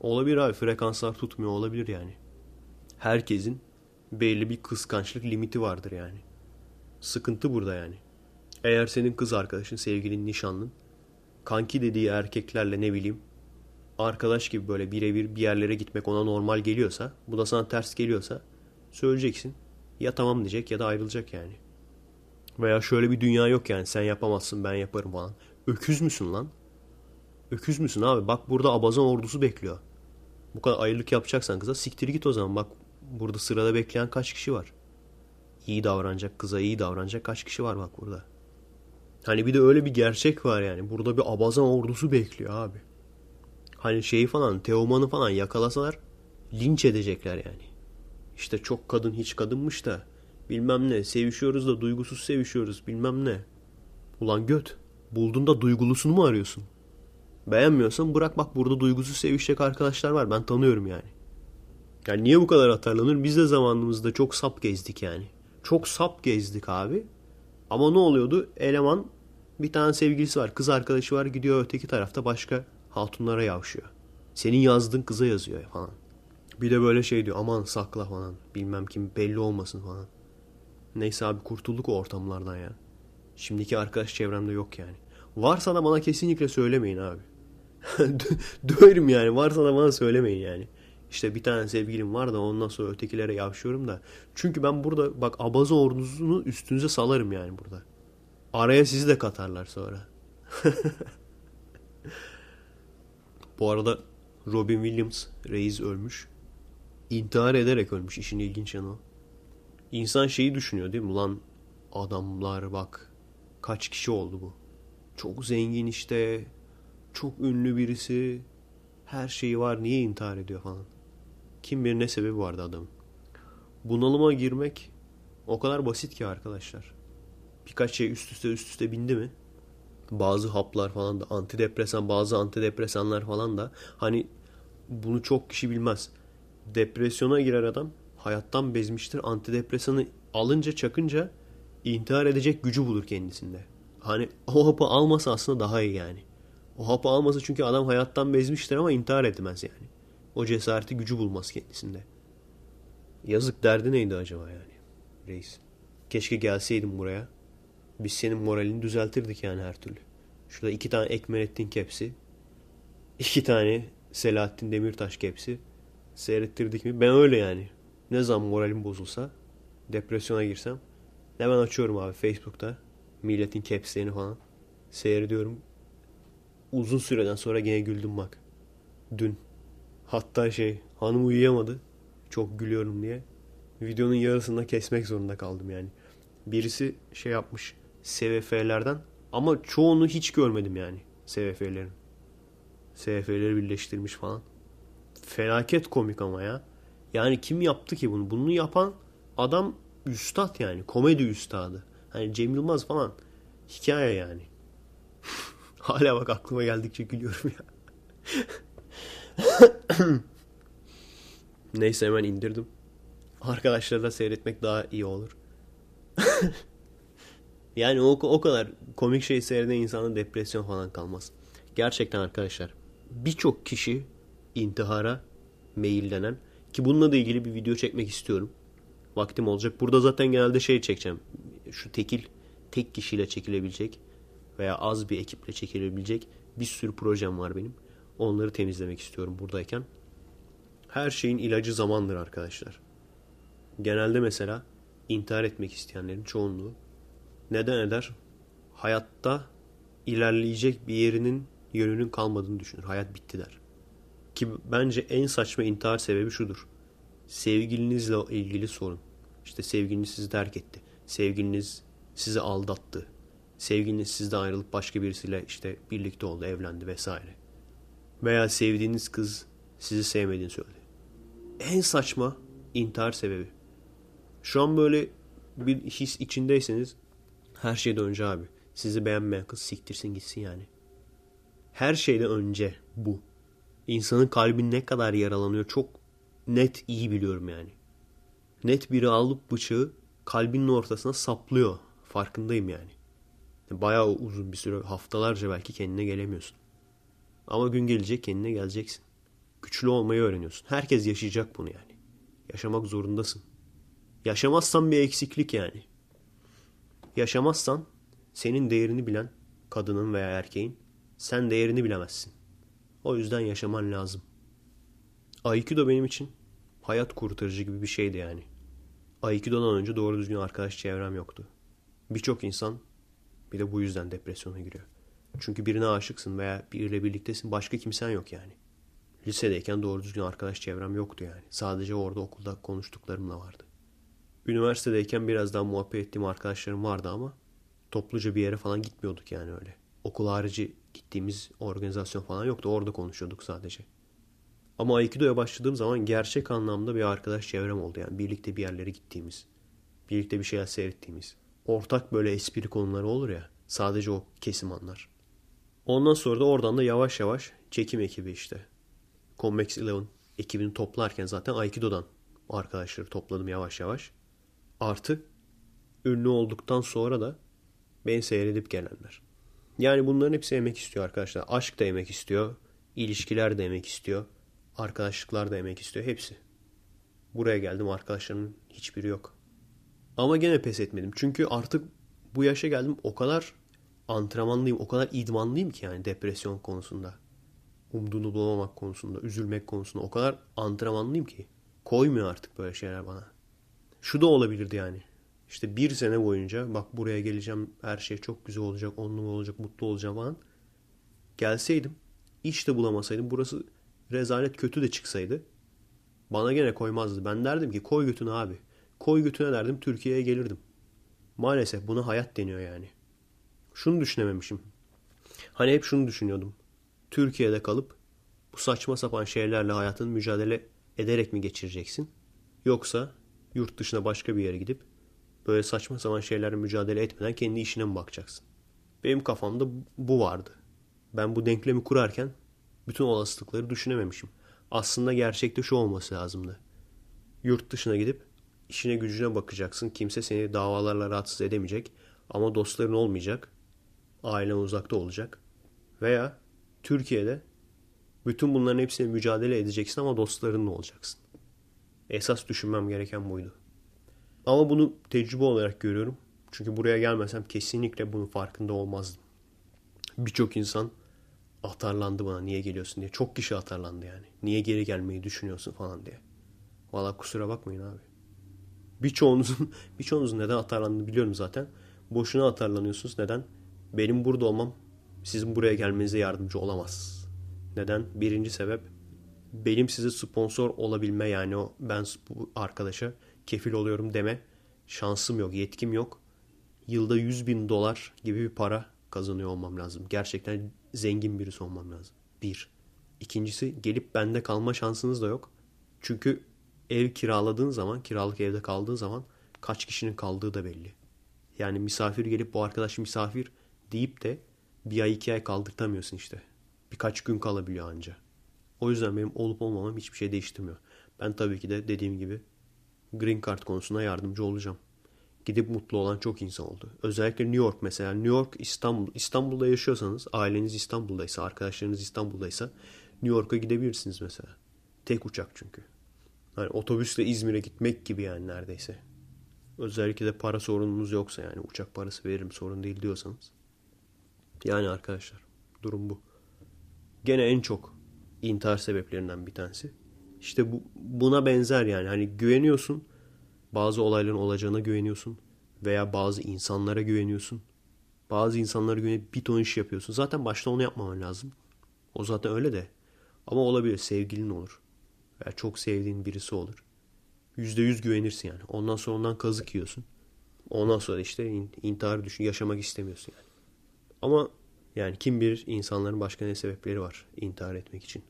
Olabilir abi frekanslar tutmuyor olabilir yani. Herkesin belli bir kıskançlık limiti vardır yani. Sıkıntı burada yani. Eğer senin kız arkadaşın, sevgilin, nişanlın kanki dediği erkeklerle ne bileyim arkadaş gibi böyle birebir bir yerlere gitmek ona normal geliyorsa, bu da sana ters geliyorsa söyleyeceksin. Ya tamam diyecek ya da ayrılacak yani. Veya şöyle bir dünya yok yani sen yapamazsın ben yaparım falan. Öküz müsün lan? Öküz müsün abi? Bak burada abazan ordusu bekliyor. Bu kadar ayrılık yapacaksan kıza siktir git o zaman. Bak burada sırada bekleyen kaç kişi var? İyi davranacak kıza iyi davranacak kaç kişi var bak burada. Hani bir de öyle bir gerçek var yani. Burada bir abazan ordusu bekliyor abi. Hani şeyi falan Teoman'ı falan yakalasalar linç edecekler yani. İşte çok kadın hiç kadınmış da bilmem ne sevişiyoruz da duygusuz sevişiyoruz bilmem ne. Ulan göt buldun da duygulusunu mu arıyorsun? Beğenmiyorsan bırak bak burada duygusuz sevişecek arkadaşlar var ben tanıyorum yani. Yani niye bu kadar atarlanır? Biz de zamanımızda çok sap gezdik yani. Çok sap gezdik abi. Ama ne oluyordu? Eleman bir tane sevgilisi var, kız arkadaşı var gidiyor öteki tarafta başka hatunlara yavşıyor. Senin yazdığın kıza yazıyor falan. Bir de böyle şey diyor aman sakla falan bilmem kim belli olmasın falan. Neyse abi kurtulduk o ortamlardan ya. Şimdiki arkadaş çevremde yok yani. Varsa da bana kesinlikle söylemeyin abi. Döverim yani varsa da bana söylemeyin yani. İşte bir tane sevgilim var da ondan sonra ötekilere yavşıyorum da. Çünkü ben burada bak abaza ordusunu üstünüze salarım yani burada. Araya sizi de katarlar sonra. Bu arada Robin Williams reis ölmüş. İntihar ederek ölmüş. İşin ilginç yanı o. İnsan şeyi düşünüyor değil mi? Ulan adamlar bak kaç kişi oldu bu. Çok zengin işte. Çok ünlü birisi. Her şeyi var. Niye intihar ediyor falan. Kim bilir ne sebebi vardı adamın. Bunalıma girmek o kadar basit ki arkadaşlar. Birkaç şey üst üste üst üste bindi mi? Bazı haplar falan da antidepresan bazı antidepresanlar falan da hani bunu çok kişi bilmez. Depresyona girer adam hayattan bezmiştir. Antidepresanı alınca çakınca intihar edecek gücü bulur kendisinde. Hani o hapı almasa aslında daha iyi yani. O hapı almasa çünkü adam hayattan bezmiştir ama intihar etmez yani. O cesareti gücü bulmaz kendisinde. Yazık derdi neydi acaba yani reis? Keşke gelseydin buraya. Biz senin moralini düzeltirdik yani her türlü. Şurada iki tane Ekmelettin kepsi. iki tane Selahattin Demirtaş kepsi. Seyrettirdik mi? Ben öyle yani. Ne zaman moralim bozulsa depresyona girsem hemen açıyorum abi Facebook'ta milletin kepslerini falan seyrediyorum. Uzun süreden sonra gene güldüm bak. Dün. Hatta şey hanım uyuyamadı. Çok gülüyorum diye. Videonun yarısında kesmek zorunda kaldım yani. Birisi şey yapmış. SVF'lerden ama çoğunu hiç görmedim yani SVF'lerin. SVF'leri birleştirmiş falan. Felaket komik ama ya. Yani kim yaptı ki bunu? Bunu yapan adam üstad yani. Komedi üstadı. Hani Cem Yılmaz falan. Hikaye yani. Hala bak aklıma geldikçe gülüyorum ya. Neyse hemen indirdim. Arkadaşlarla seyretmek daha iyi olur. Yani o, o kadar komik şey seyreden insanda depresyon falan kalmaz. Gerçekten arkadaşlar birçok kişi intihara meyillenen ki bununla da ilgili bir video çekmek istiyorum. Vaktim olacak. Burada zaten genelde şey çekeceğim. Şu tekil tek kişiyle çekilebilecek veya az bir ekiple çekilebilecek bir sürü projem var benim. Onları temizlemek istiyorum buradayken. Her şeyin ilacı zamandır arkadaşlar. Genelde mesela intihar etmek isteyenlerin çoğunluğu neden eder? Hayatta ilerleyecek bir yerinin yönünün kalmadığını düşünür. Hayat bitti der. Ki bence en saçma intihar sebebi şudur. Sevgilinizle ilgili sorun. İşte sevgiliniz sizi terk etti. Sevgiliniz sizi aldattı. Sevgiliniz sizden ayrılıp başka birisiyle işte birlikte oldu, evlendi vesaire. Veya sevdiğiniz kız sizi sevmediğini söyledi. En saçma intihar sebebi. Şu an böyle bir his içindeyseniz her şeyden önce abi. Sizi beğenmeyen kız siktirsin gitsin yani. Her şeyden önce bu. İnsanın kalbi ne kadar yaralanıyor çok net iyi biliyorum yani. Net biri alıp bıçağı kalbinin ortasına saplıyor. Farkındayım yani. Bayağı uzun bir süre haftalarca belki kendine gelemiyorsun. Ama gün gelecek kendine geleceksin. Güçlü olmayı öğreniyorsun. Herkes yaşayacak bunu yani. Yaşamak zorundasın. Yaşamazsan bir eksiklik yani. Yaşamazsan senin değerini bilen kadının veya erkeğin sen değerini bilemezsin. O yüzden yaşaman lazım. Aikido benim için hayat kurtarıcı gibi bir şeydi yani. Aikido'dan önce doğru düzgün arkadaş çevrem yoktu. Birçok insan bir de bu yüzden depresyona giriyor. Çünkü birine aşıksın veya biriyle birliktesin başka kimsen yok yani. Lisedeyken doğru düzgün arkadaş çevrem yoktu yani. Sadece orada okulda konuştuklarımla vardı. Üniversitedeyken biraz daha muhabbet ettiğim arkadaşlarım vardı ama topluca bir yere falan gitmiyorduk yani öyle. Okul harici gittiğimiz organizasyon falan yoktu. Orada konuşuyorduk sadece. Ama Aikido'ya başladığım zaman gerçek anlamda bir arkadaş çevrem oldu. Yani birlikte bir yerlere gittiğimiz, birlikte bir şeyler seyrettiğimiz. Ortak böyle espri konuları olur ya. Sadece o kesim anlar. Ondan sonra da oradan da yavaş yavaş çekim ekibi işte. Convex Eleven ekibini toplarken zaten Aikido'dan arkadaşları topladım yavaş yavaş. Artı ünlü olduktan sonra da beni seyredip gelenler. Yani bunların hepsi emek istiyor arkadaşlar. Aşk da emek istiyor. ilişkiler de emek istiyor. Arkadaşlıklar da emek istiyor. Hepsi. Buraya geldim arkadaşlarımın hiçbiri yok. Ama gene pes etmedim. Çünkü artık bu yaşa geldim o kadar antrenmanlıyım, o kadar idmanlıyım ki yani depresyon konusunda. Umduğunu bulamamak konusunda, üzülmek konusunda o kadar antrenmanlıyım ki. Koymuyor artık böyle şeyler bana. Şu da olabilirdi yani. İşte bir sene boyunca bak buraya geleceğim her şey çok güzel olacak, onlu olacak, mutlu olacağım falan. Gelseydim, iş de bulamasaydım burası rezalet kötü de çıksaydı bana gene koymazdı. Ben derdim ki koy götünü abi. Koy götüne derdim Türkiye'ye gelirdim. Maalesef buna hayat deniyor yani. Şunu düşünememişim. Hani hep şunu düşünüyordum. Türkiye'de kalıp bu saçma sapan şeylerle hayatın mücadele ederek mi geçireceksin? Yoksa yurt dışına başka bir yere gidip böyle saçma sapan şeylerle mücadele etmeden kendi işine mi bakacaksın? Benim kafamda bu vardı. Ben bu denklemi kurarken bütün olasılıkları düşünememişim. Aslında gerçekte şu olması lazımdı. Yurt dışına gidip işine gücüne bakacaksın. Kimse seni davalarla rahatsız edemeyecek. Ama dostların olmayacak. Ailen uzakta olacak. Veya Türkiye'de bütün bunların hepsine mücadele edeceksin ama dostlarınla olacaksın. Esas düşünmem gereken buydu. Ama bunu tecrübe olarak görüyorum. Çünkü buraya gelmesem kesinlikle bunun farkında olmazdım. Birçok insan atarlandı bana niye geliyorsun diye. Çok kişi atarlandı yani. Niye geri gelmeyi düşünüyorsun falan diye. Valla kusura bakmayın abi. Birçoğunuzun, birçoğunuzun neden atarlandığını biliyorum zaten. Boşuna atarlanıyorsunuz. Neden? Benim burada olmam sizin buraya gelmenize yardımcı olamaz. Neden? Birinci sebep benim size sponsor olabilme yani o ben bu arkadaşa kefil oluyorum deme şansım yok, yetkim yok. Yılda 100 bin dolar gibi bir para kazanıyor olmam lazım. Gerçekten zengin birisi olmam lazım. Bir. İkincisi gelip bende kalma şansınız da yok. Çünkü ev kiraladığın zaman, kiralık evde kaldığın zaman kaç kişinin kaldığı da belli. Yani misafir gelip bu arkadaş misafir deyip de bir ay iki ay kaldırtamıyorsun işte. Birkaç gün kalabiliyor anca. O yüzden benim olup olmamam hiçbir şey değiştirmiyor. Ben tabii ki de dediğim gibi Green Card konusunda yardımcı olacağım. Gidip mutlu olan çok insan oldu. Özellikle New York mesela. New York, İstanbul. İstanbul'da yaşıyorsanız, aileniz İstanbul'daysa, arkadaşlarınız İstanbul'daysa New York'a gidebilirsiniz mesela. Tek uçak çünkü. Hani otobüsle İzmir'e gitmek gibi yani neredeyse. Özellikle de para sorununuz yoksa yani uçak parası veririm sorun değil diyorsanız. Yani arkadaşlar durum bu. Gene en çok intihar sebeplerinden bir tanesi. İşte bu, buna benzer yani. Hani güveniyorsun. Bazı olayların olacağına güveniyorsun. Veya bazı insanlara güveniyorsun. Bazı insanlara güvenip bir ton iş yapıyorsun. Zaten başta onu yapmaman lazım. O zaten öyle de. Ama olabilir. Sevgilin olur. Veya çok sevdiğin birisi olur. Yüzde yüz güvenirsin yani. Ondan sonra ondan kazık yiyorsun. Ondan sonra işte intihar düşün, yaşamak istemiyorsun yani. Ama yani kim bilir insanların başka ne sebepleri var intihar etmek için.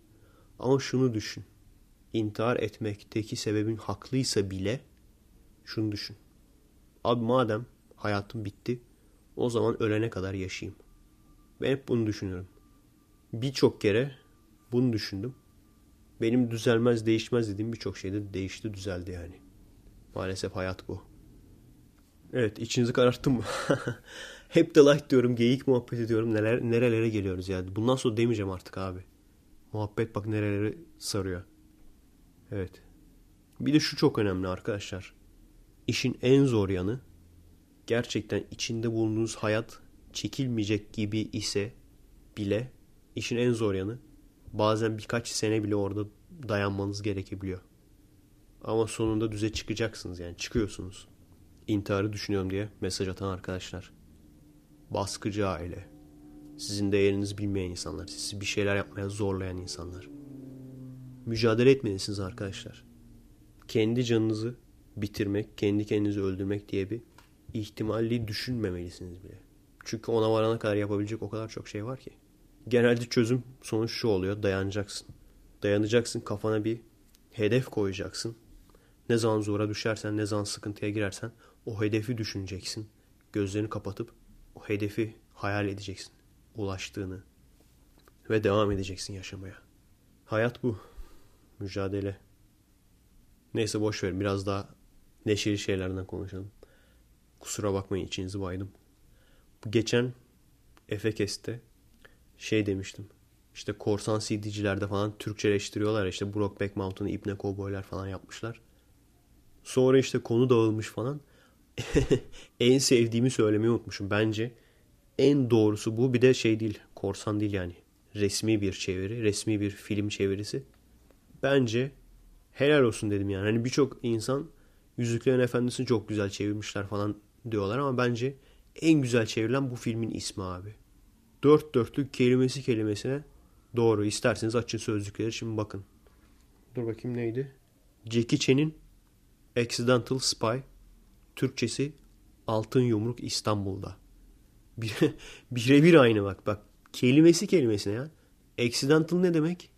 Ama şunu düşün. İntihar etmekteki sebebin haklıysa bile şunu düşün. Abi madem hayatım bitti o zaman ölene kadar yaşayayım. Ben hep bunu düşünüyorum. Birçok kere bunu düşündüm. Benim düzelmez değişmez dediğim birçok şeyde değişti düzeldi yani. Maalesef hayat bu. Evet içinizi kararttım mı? Hep de like diyorum, geyik muhabbet ediyorum. Neler, nerelere geliyoruz yani. Bundan sonra demeyeceğim artık abi. Muhabbet bak nerelere sarıyor. Evet. Bir de şu çok önemli arkadaşlar. İşin en zor yanı gerçekten içinde bulunduğunuz hayat çekilmeyecek gibi ise bile işin en zor yanı bazen birkaç sene bile orada dayanmanız gerekebiliyor. Ama sonunda düze çıkacaksınız yani çıkıyorsunuz. İntiharı düşünüyorum diye mesaj atan arkadaşlar. Baskıcı aile. Sizin değerinizi bilmeyen insanlar. Sizi bir şeyler yapmaya zorlayan insanlar. Mücadele etmelisiniz arkadaşlar. Kendi canınızı bitirmek, kendi kendinizi öldürmek diye bir ihtimalli düşünmemelisiniz bile. Çünkü ona varana kadar yapabilecek o kadar çok şey var ki. Genelde çözüm sonuç şu oluyor. Dayanacaksın. Dayanacaksın kafana bir hedef koyacaksın. Ne zaman zora düşersen, ne zaman sıkıntıya girersen o hedefi düşüneceksin. Gözlerini kapatıp o hedefi hayal edeceksin. Ulaştığını. Ve devam edeceksin yaşamaya. Hayat bu. Mücadele. Neyse boş ver. Biraz daha neşeli şeylerden konuşalım. Kusura bakmayın içinizi baydım. Bu geçen Efekes'te şey demiştim. İşte korsan CD'cilerde falan Türkçeleştiriyorlar. İşte Brokeback Mountain'ı İbne Kovboylar falan yapmışlar. Sonra işte konu dağılmış falan. en sevdiğimi söylemeyi unutmuşum. Bence en doğrusu bu. Bir de şey değil. Korsan değil yani. Resmi bir çeviri. Resmi bir film çevirisi. Bence helal olsun dedim yani. Hani birçok insan Yüzüklerin Efendisi'ni çok güzel çevirmişler falan diyorlar ama bence en güzel çevrilen bu filmin ismi abi. Dört dörtlük kelimesi kelimesine doğru. İsterseniz açın sözlükleri şimdi bakın. Dur bakayım neydi? Jackie Chan'in Accidental Spy Türkçesi Altın Yumruk İstanbul'da. Birebir aynı bak. Bak kelimesi kelimesine ya. Accidental ne demek?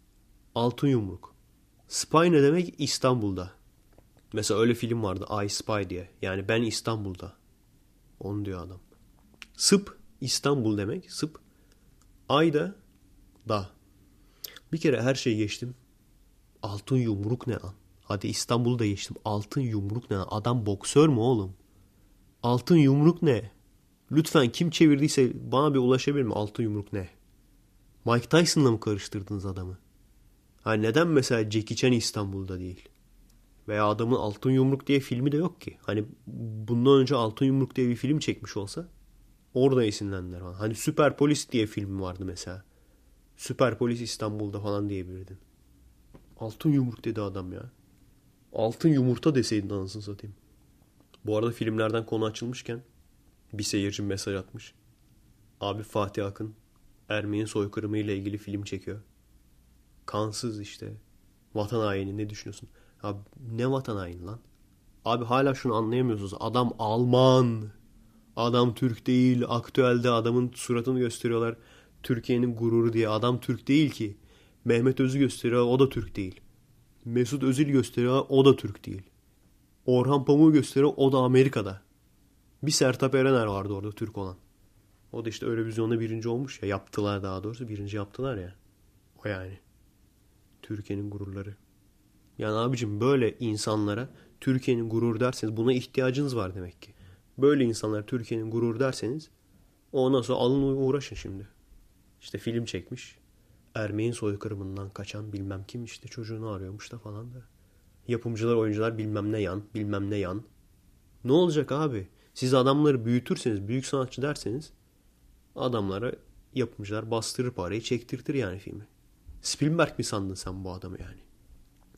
Altın Yumruk. Spy ne demek? İstanbul'da. Mesela öyle film vardı I Spy diye. Yani ben İstanbul'da. Onu diyor adam. Sıp İstanbul demek. Sıp. Ay da da. Bir kere her şeyi geçtim. Altın yumruk ne lan? Hadi İstanbul'da geçtim. Altın yumruk ne? Adam boksör mü oğlum? Altın yumruk ne? Lütfen kim çevirdiyse bana bir ulaşabilir mi? Altın yumruk ne? Mike Tyson'la mı karıştırdınız adamı? Ha neden mesela Jackie Chan İstanbul'da değil? Veya adamın Altın Yumruk diye filmi de yok ki. Hani bundan önce Altın Yumruk diye bir film çekmiş olsa orada esinlendiler. Hani Süper Polis diye film vardı mesela. Süper Polis İstanbul'da falan diyebilirdin. Altın Yumruk dedi adam ya. Altın yumurta deseydin anasını satayım. Bu arada filmlerden konu açılmışken bir seyirci mesaj atmış. Abi Fatih Akın Ermeni soykırımı ile ilgili film çekiyor. Kansız işte. Vatan haini ne düşünüyorsun? Abi ne vatan haini lan? Abi hala şunu anlayamıyorsunuz. Adam Alman. Adam Türk değil. Aktüelde adamın suratını gösteriyorlar. Türkiye'nin gururu diye. Adam Türk değil ki. Mehmet Öz'ü gösteriyor. O da Türk değil. Mesut Özil gösteriyor. O da Türk değil. Orhan Pamuk'u gösteriyor. O da Amerika'da. Bir Sertap Erener vardı orada Türk olan. O da işte öyle vizyonda birinci olmuş ya. Yaptılar daha doğrusu. Birinci yaptılar ya. O yani. Türkiye'nin gururları. Yani abicim böyle insanlara Türkiye'nin gurur derseniz buna ihtiyacınız var demek ki. Böyle insanlar Türkiye'nin gurur derseniz ondan sonra alın uğraşın şimdi. İşte film çekmiş. Ermeni soykırımından kaçan bilmem kim işte çocuğunu arıyormuş da falan da. Yapımcılar, oyuncular bilmem ne yan, bilmem ne yan. Ne olacak abi? Siz adamları büyütürseniz, büyük sanatçı derseniz adamlara yapımcılar bastırır parayı, çektirtir yani filmi. Spielberg mi sandın sen bu adamı yani?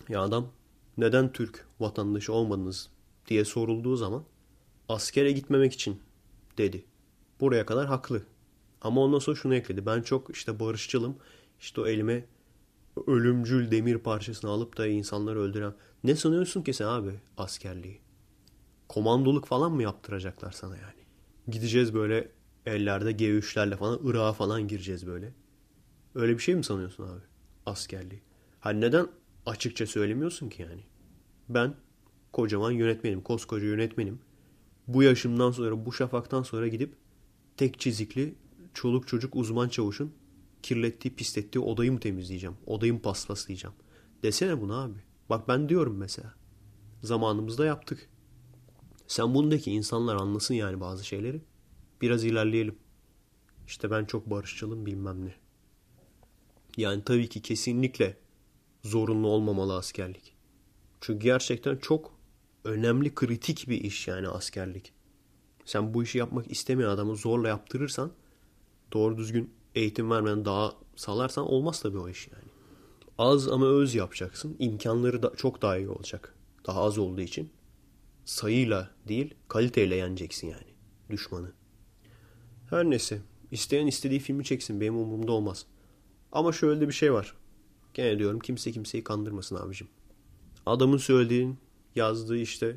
Ya adam neden Türk vatandaşı olmadınız diye sorulduğu zaman askere gitmemek için dedi. Buraya kadar haklı. Ama ondan sonra şunu ekledi. Ben çok işte barışçılım. İşte o elime ölümcül demir parçasını alıp da insanları öldüren. Ne sanıyorsun ki sen abi askerliği? Komandoluk falan mı yaptıracaklar sana yani? Gideceğiz böyle ellerde G3'lerle falan Irak'a falan gireceğiz böyle. Öyle bir şey mi sanıyorsun abi? Askerliği. Hani neden açıkça söylemiyorsun ki yani? Ben kocaman yönetmenim, koskoca yönetmenim. Bu yaşımdan sonra, bu şafaktan sonra gidip tek çizikli çoluk çocuk uzman çavuşun kirlettiği, pislettiği odayı mı temizleyeceğim? Odayı mı paspaslayacağım? Desene bunu abi. Bak ben diyorum mesela. Zamanımızda yaptık. Sen bundaki insanlar anlasın yani bazı şeyleri. Biraz ilerleyelim. İşte ben çok barışçılım bilmem ne. Yani tabii ki kesinlikle zorunlu olmamalı askerlik. Çünkü gerçekten çok önemli kritik bir iş yani askerlik. Sen bu işi yapmak istemeyen adamı zorla yaptırırsan doğru düzgün eğitim vermeden daha salarsan olmaz tabii o iş yani. Az ama öz yapacaksın. İmkanları da çok daha iyi olacak. Daha az olduğu için. Sayıyla değil kaliteyle yeneceksin yani düşmanı. Her neyse. İsteyen istediği filmi çeksin. Benim umurumda olmaz. Ama şöyle de bir şey var. Gene diyorum kimse kimseyi kandırmasın abicim. Adamın söylediğin, yazdığı işte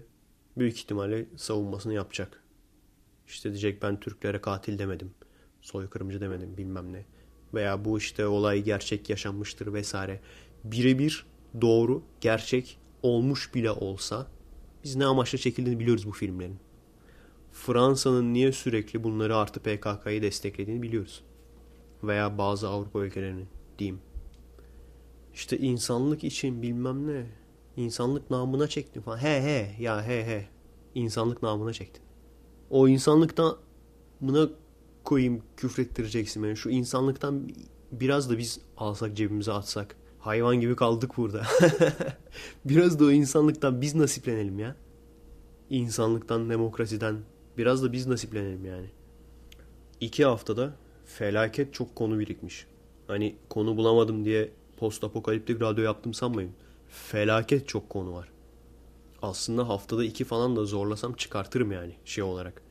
büyük ihtimalle savunmasını yapacak. İşte diyecek ben Türklere katil demedim. Soykırımcı demedim bilmem ne. Veya bu işte olay gerçek yaşanmıştır vesaire. Birebir doğru, gerçek olmuş bile olsa biz ne amaçla çekildiğini biliyoruz bu filmlerin. Fransa'nın niye sürekli bunları artı PKK'yı desteklediğini biliyoruz. Veya bazı Avrupa ülkelerinin diyeyim. İşte insanlık için bilmem ne. İnsanlık namına çektin falan. He he ya he he. İnsanlık namına çektin. O insanlıktan buna koyayım küfrettireceksin beni. Şu insanlıktan biraz da biz alsak cebimize atsak. Hayvan gibi kaldık burada. biraz da o insanlıktan biz nasiplenelim ya. İnsanlıktan, demokrasiden biraz da biz nasiplenelim yani. İki haftada felaket çok konu birikmiş. Hani konu bulamadım diye post apokaliptik radyo yaptım sanmayın. Felaket çok konu var. Aslında haftada iki falan da zorlasam çıkartırım yani şey olarak.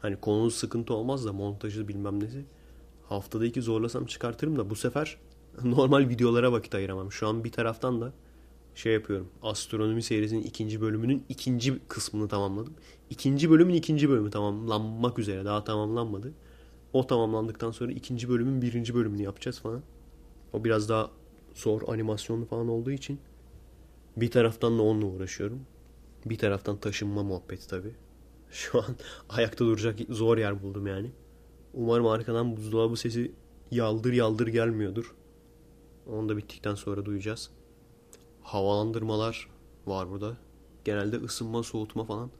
Hani konunun sıkıntı olmaz da montajı bilmem nesi. Haftada iki zorlasam çıkartırım da bu sefer normal videolara vakit ayıramam. Şu an bir taraftan da şey yapıyorum. Astronomi serisinin ikinci bölümünün ikinci kısmını tamamladım. İkinci bölümün ikinci bölümü tamamlanmak üzere. Daha tamamlanmadı. O tamamlandıktan sonra ikinci bölümün birinci bölümünü yapacağız falan. O biraz daha zor animasyonlu falan olduğu için bir taraftan da onunla uğraşıyorum. Bir taraftan taşınma muhabbeti tabii. Şu an ayakta duracak zor yer buldum yani. Umarım arkadan buzdolabı sesi yaldır yaldır gelmiyordur. Onu da bittikten sonra duyacağız. Havalandırmalar var burada. Genelde ısınma, soğutma falan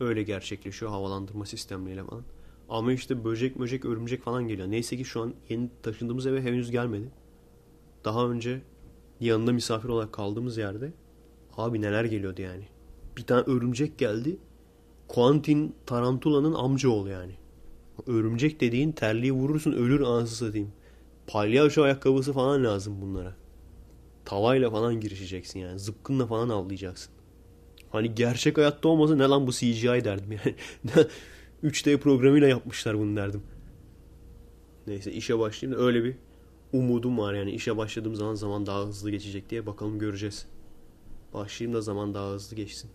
öyle gerçekleşiyor havalandırma sistemleriyle falan. Ama işte böcek möcek örümcek falan geliyor. Neyse ki şu an yeni taşındığımız eve henüz gelmedi. Daha önce yanında misafir olarak kaldığımız yerde abi neler geliyordu yani. Bir tane örümcek geldi. Quentin Tarantula'nın amcaoğlu yani. Örümcek dediğin terliği vurursun ölür anasını satayım. Palyaço ayakkabısı falan lazım bunlara. Tavayla falan girişeceksin yani. Zıpkınla falan avlayacaksın. Hani gerçek hayatta olmasa ne lan bu CGI derdim yani. 3D programıyla yapmışlar bunu derdim. Neyse işe başlayayım da öyle bir umudum var yani işe başladığım zaman zaman daha hızlı geçecek diye bakalım göreceğiz. Başlayayım da zaman daha hızlı geçsin.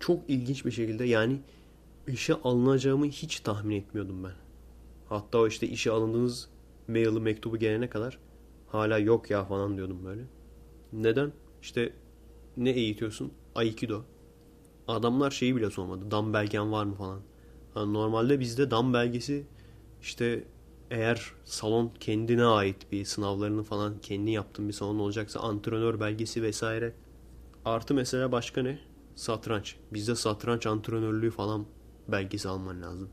Çok ilginç bir şekilde yani işe alınacağımı hiç tahmin etmiyordum ben. Hatta işte işe alındığınız maili mektubu gelene kadar hala yok ya falan diyordum böyle. Neden? İşte ne eğitiyorsun? Aikido. Adamlar şeyi bile sormadı. Dam belgen var mı falan. Yani normalde bizde dam belgesi işte eğer salon kendine ait bir sınavlarını falan kendi yaptığın bir salon olacaksa antrenör belgesi vesaire. Artı mesela başka ne? Satranç. Bizde satranç antrenörlüğü falan belgesi alman lazım.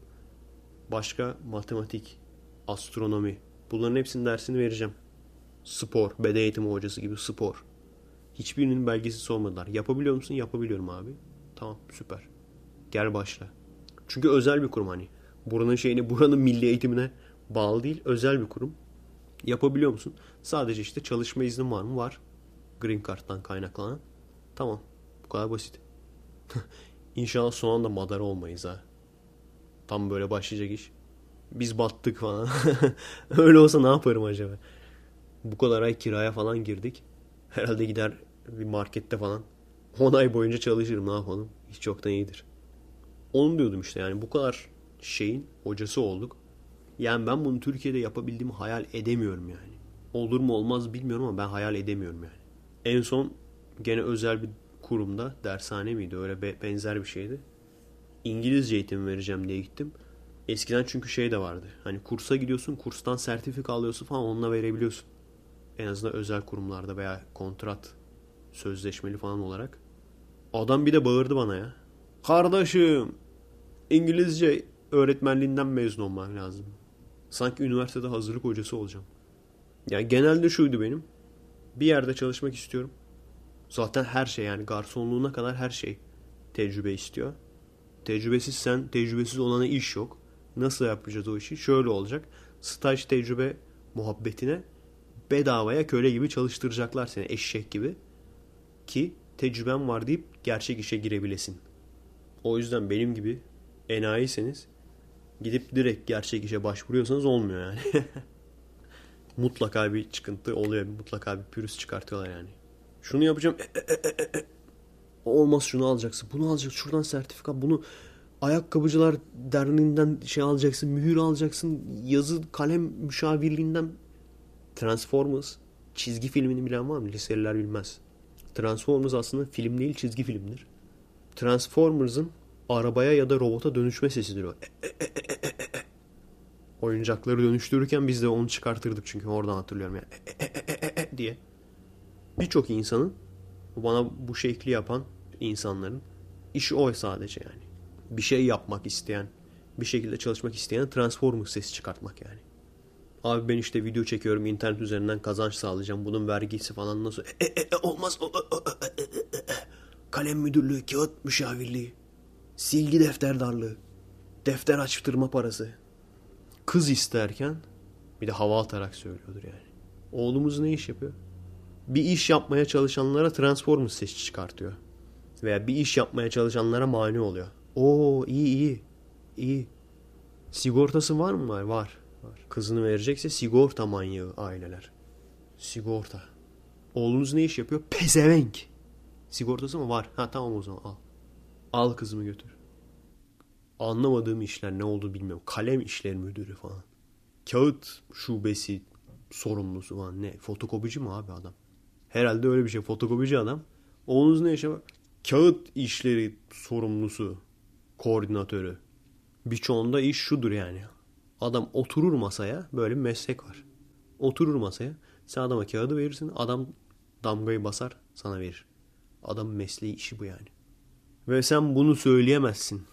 Başka matematik, astronomi. Bunların hepsinin dersini vereceğim. Spor, beden eğitimi hocası gibi spor. Hiçbirinin belgesi sormadılar. Yapabiliyor musun? Yapabiliyorum abi. Tamam süper. Gel başla. Çünkü özel bir kurum hani. Buranın şeyini, buranın milli eğitimine bağlı değil. Özel bir kurum. Yapabiliyor musun? Sadece işte çalışma iznin var mı? Var. Green Card'dan kaynaklanan. Tamam. Bu kadar basit. İnşallah son anda madara olmayız ha. Tam böyle başlayacak iş. Biz battık falan. Öyle olsa ne yaparım acaba? Bu kadar ay kiraya falan girdik. Herhalde gider bir markette falan 10 ay boyunca çalışırım ne yapalım. Hiç çoktan iyidir. Onu diyordum işte yani bu kadar şeyin hocası olduk. Yani ben bunu Türkiye'de yapabildiğimi hayal edemiyorum yani. Olur mu olmaz bilmiyorum ama ben hayal edemiyorum yani. En son gene özel bir kurumda dershane miydi öyle be- benzer bir şeydi. İngilizce eğitim vereceğim diye gittim. Eskiden çünkü şey de vardı. Hani kursa gidiyorsun, kurstan sertifika alıyorsun falan onunla verebiliyorsun. En azından özel kurumlarda veya kontrat sözleşmeli falan olarak. Adam bir de bağırdı bana ya. Kardeşim İngilizce öğretmenliğinden mezun olman lazım. Sanki üniversitede hazırlık hocası olacağım. Yani genelde şuydu benim. Bir yerde çalışmak istiyorum. Zaten her şey yani garsonluğuna kadar her şey tecrübe istiyor. Tecrübesiz sen, tecrübesiz olana iş yok. Nasıl yapacağız o işi? Şöyle olacak. Staj tecrübe muhabbetine bedavaya köle gibi çalıştıracaklar seni eşek gibi. Ki tecrüben var deyip gerçek işe girebilesin. O yüzden benim gibi enayiyseniz gidip direkt gerçek işe başvuruyorsanız olmuyor yani. mutlaka bir çıkıntı oluyor. Mutlaka bir pürüz çıkartıyorlar yani. Şunu yapacağım. E, e, e. Olmaz şunu alacaksın. Bunu alacaksın. Şuradan sertifika. Bunu ayakkabıcılar derneğinden şey alacaksın. Mühür alacaksın. Yazı kalem müşavirliğinden Transformers çizgi filmini bilen var mı? Liseliler bilmez. Transformers aslında film değil çizgi filmdir. Transformers'ın arabaya ya da robota dönüşme sesidir o. E, e, e, e, e, e. Oyuncakları dönüştürürken biz de onu çıkartırdık çünkü oradan hatırlıyorum yani. E, e, e, e, e, diye. Birçok insanın bana bu şekli yapan insanların işi o sadece yani. Bir şey yapmak isteyen, bir şekilde çalışmak isteyen Transformers sesi çıkartmak yani. Abi ben işte video çekiyorum internet üzerinden kazanç sağlayacağım. Bunun vergisi falan nasıl? E, e, e, olmaz. O, o, o, e, e, e, e. Kalem müdürlüğü, kağıt müşavirliği, silgi defterdarlığı, defter açtırma parası. Kız isterken bir de hava atarak söylüyordur yani. Oğlumuz ne iş yapıyor? Bir iş yapmaya çalışanlara Transformers sesi çıkartıyor. Veya bir iş yapmaya çalışanlara mani oluyor. Oo iyi iyi. İyi. Sigortası var mı? Var. Var. Kızını verecekse sigorta manyağı aileler. Sigorta. Oğlunuz ne iş yapıyor? Pezevenk. Sigortası mı? Var. Ha tamam o zaman al. Al kızımı götür. Anlamadığım işler ne oldu bilmiyorum. Kalem işleri müdürü falan. Kağıt şubesi sorumlusu falan. Ne? Fotokopici mi abi adam? Herhalde öyle bir şey. Fotokopici adam. Oğlunuz ne işe? Kağıt işleri sorumlusu. Koordinatörü. Birçoğunda iş şudur yani. Adam oturur masaya. Böyle bir meslek var. Oturur masaya. Sen adama kağıdı verirsin. Adam damgayı basar sana verir. Adamın mesleği işi bu yani. Ve sen bunu söyleyemezsin.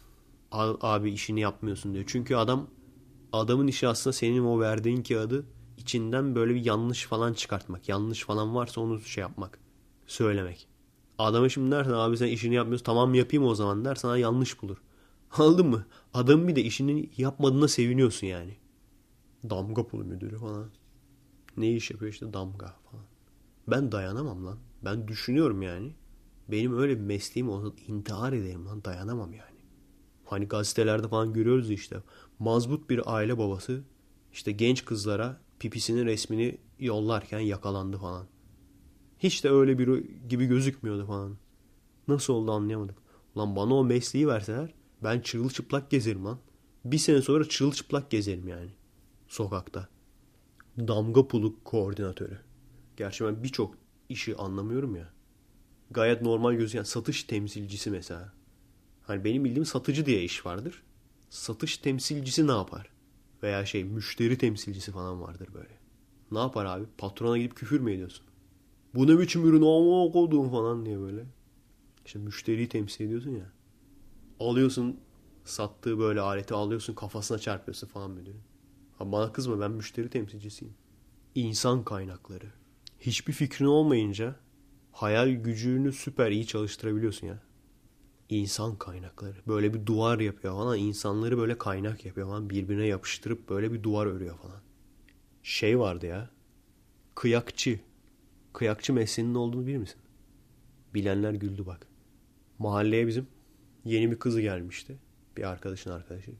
Abi işini yapmıyorsun diyor. Çünkü adam adamın işi aslında senin o verdiğin kağıdı içinden böyle bir yanlış falan çıkartmak. Yanlış falan varsa onu şey yapmak. Söylemek. Adama şimdi dersen abi sen işini yapmıyorsun tamam yapayım o zaman der sana yanlış bulur. Anladın mı? Adamın bir de işini yapmadığına seviniyorsun yani. Damga pulu müdürü falan. Ne iş yapıyor işte damga falan. Ben dayanamam lan. Ben düşünüyorum yani. Benim öyle bir mesleğim olsa intihar ederim lan. Dayanamam yani. Hani gazetelerde falan görüyoruz işte. Mazbut bir aile babası işte genç kızlara pipisinin resmini yollarken yakalandı falan. Hiç de öyle biri gibi gözükmüyordu falan. Nasıl oldu anlayamadık. Lan bana o mesleği verseler ben çırılçıplak gezerim lan. Bir sene sonra çırılçıplak gezerim yani. Sokakta. Damga puluk koordinatörü. Gerçi ben birçok işi anlamıyorum ya. Gayet normal gözüken satış temsilcisi mesela. Hani benim bildiğim satıcı diye iş vardır. Satış temsilcisi ne yapar? Veya şey müşteri temsilcisi falan vardır böyle. Ne yapar abi? Patrona gidip küfür mü ediyorsun? Bu ne biçim ürün ama koduğum falan diye böyle. İşte müşteriyi temsil ediyorsun ya alıyorsun Sattığı böyle aleti alıyorsun kafasına çarpıyorsun falan müdürün. Ha bana kızma ben müşteri temsilcisiyim. İnsan kaynakları. Hiçbir fikrin olmayınca hayal gücünü süper iyi çalıştırabiliyorsun ya. İnsan kaynakları. Böyle bir duvar yapıyor falan. İnsanları böyle kaynak yapıyor falan. Birbirine yapıştırıp böyle bir duvar örüyor falan. Şey vardı ya. Kıyakçı. Kıyakçı mesleğinin olduğunu bilir misin? Bilenler güldü bak. Mahalleye bizim yeni bir kızı gelmişti. Bir arkadaşın arkadaşı.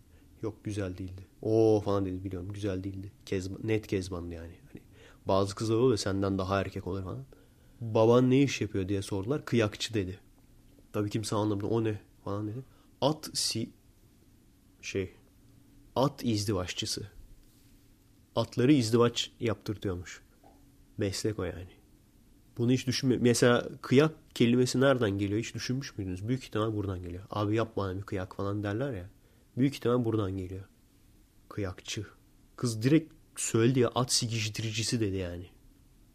Yok güzel değildi. Oo falan dedi biliyorum güzel değildi. Kezban, net kezbandı yani. Hani bazı kızlar oluyor senden daha erkek olur falan. Baban ne iş yapıyor diye sordular. Kıyakçı dedi. Tabii kimse anlamadı. O ne falan dedi. At si şey at izdivaççısı. Atları izdivaç yaptırtıyormuş. Meslek o yani. Bunu hiç düşünme. Mesela kıyak kelimesi nereden geliyor hiç düşünmüş müydünüz? Büyük ihtimal buradan geliyor. Abi yapma hani bir kıyak falan derler ya. Büyük ihtimal buradan geliyor. Kıyakçı. Kız direkt söyledi ya at sikiştiricisi dedi yani.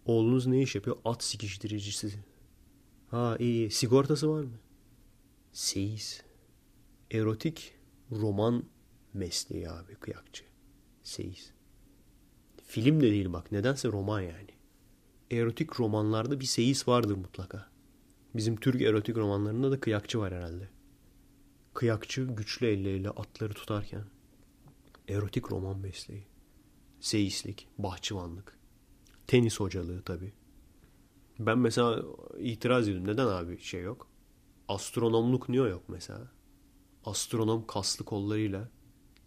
Oğlunuz ne iş yapıyor? At sikiştiricisi. Ha iyi, iyi. Sigortası var mı? Seyis. Erotik roman mesleği abi kıyakçı. Seyis. Film de değil bak. Nedense roman yani. Erotik romanlarda bir seyis vardır mutlaka. Bizim Türk erotik romanlarında da kıyakçı var herhalde. Kıyakçı güçlü elleriyle atları tutarken. Erotik roman mesleği. Seyislik, bahçıvanlık. Tenis hocalığı tabii. Ben mesela itiraz ediyorum. Neden abi şey yok? Astronomluk niye yok mesela? Astronom kaslı kollarıyla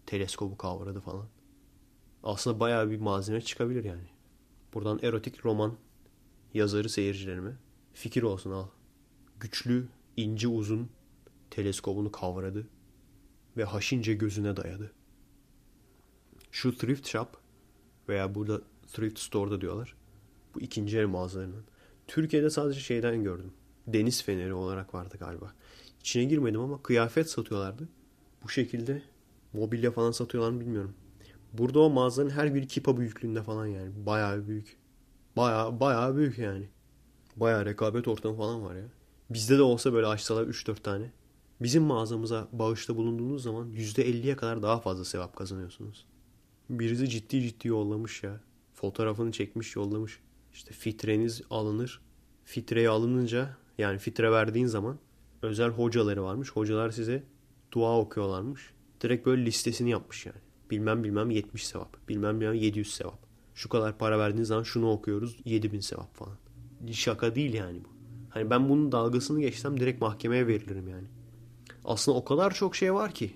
teleskobu kavradı falan. Aslında bayağı bir malzeme çıkabilir yani. Buradan erotik roman yazarı seyircilerime fikir olsun al. Güçlü, ince uzun teleskobunu kavradı ve haşince gözüne dayadı. Şu thrift shop veya burada thrift store'da diyorlar. Bu ikinci el mağazalarının. Türkiye'de sadece şeyden gördüm. Deniz feneri olarak vardı galiba. İçine girmedim ama kıyafet satıyorlardı. Bu şekilde mobilya falan satıyorlar mı bilmiyorum. Burada o mağazanın her biri kipa büyüklüğünde falan yani. Bayağı büyük. Bayağı bayağı büyük yani. Bayağı rekabet ortamı falan var ya. Bizde de olsa böyle açsalar 3-4 tane. Bizim mağazamıza bağışta bulunduğunuz zaman %50'ye kadar daha fazla sevap kazanıyorsunuz. Birisi ciddi ciddi yollamış ya. Fotoğrafını çekmiş yollamış. İşte fitreniz alınır. Fitreye alınınca yani fitre verdiğin zaman özel hocaları varmış. Hocalar size dua okuyorlarmış. Direkt böyle listesini yapmış yani. Bilmem bilmem 70 sevap. Bilmem bilmem 700 sevap. Şu kadar para verdiğiniz zaman şunu okuyoruz 7000 sevap falan. Şaka değil yani bu. Hani ben bunun dalgasını geçsem direkt mahkemeye verilirim yani. Aslında o kadar çok şey var ki.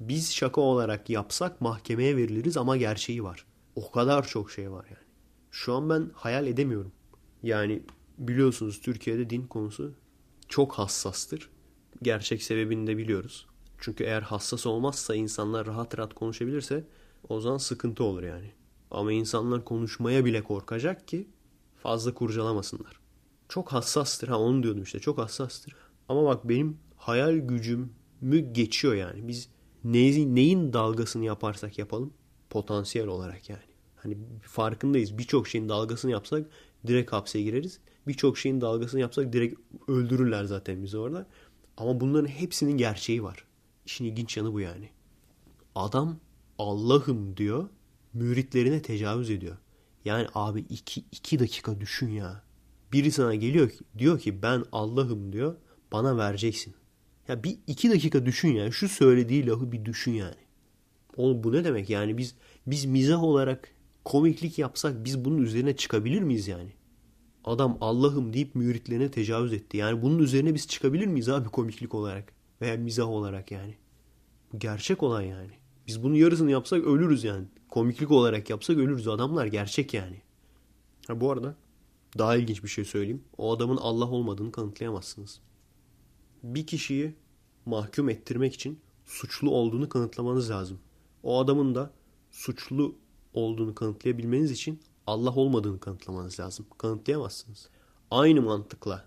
Biz şaka olarak yapsak mahkemeye veriliriz ama gerçeği var. O kadar çok şey var yani. Şu an ben hayal edemiyorum. Yani biliyorsunuz Türkiye'de din konusu çok hassastır. Gerçek sebebini de biliyoruz. Çünkü eğer hassas olmazsa insanlar rahat rahat konuşabilirse o zaman sıkıntı olur yani. Ama insanlar konuşmaya bile korkacak ki fazla kurcalamasınlar. Çok hassastır. Ha onu diyordum işte çok hassastır. Ama bak benim hayal gücümü geçiyor yani. Biz neyin, neyin dalgasını yaparsak yapalım potansiyel olarak yani. Hani farkındayız. Birçok şeyin dalgasını yapsak direkt hapse gireriz. Birçok şeyin dalgasını yapsak direkt öldürürler zaten bizi orada. Ama bunların hepsinin gerçeği var. İşin ilginç yanı bu yani. Adam Allah'ım diyor, müritlerine tecavüz ediyor. Yani abi iki, iki dakika düşün ya. Biri sana geliyor diyor ki ben Allah'ım diyor, bana vereceksin. Ya bir iki dakika düşün yani. Şu söylediği lafı bir düşün yani. Oğlum bu ne demek yani biz biz mizah olarak komiklik yapsak biz bunun üzerine çıkabilir miyiz yani? Adam Allah'ım deyip müritlerine tecavüz etti. Yani bunun üzerine biz çıkabilir miyiz abi komiklik olarak? Veya mizah olarak yani. Bu gerçek olan yani. Biz bunun yarısını yapsak ölürüz yani. Komiklik olarak yapsak ölürüz. Adamlar gerçek yani. Ha bu arada daha ilginç bir şey söyleyeyim. O adamın Allah olmadığını kanıtlayamazsınız. Bir kişiyi mahkum ettirmek için suçlu olduğunu kanıtlamanız lazım. O adamın da suçlu olduğunu kanıtlayabilmeniz için Allah olmadığını kanıtlamanız lazım. Kanıtlayamazsınız. Aynı mantıkla,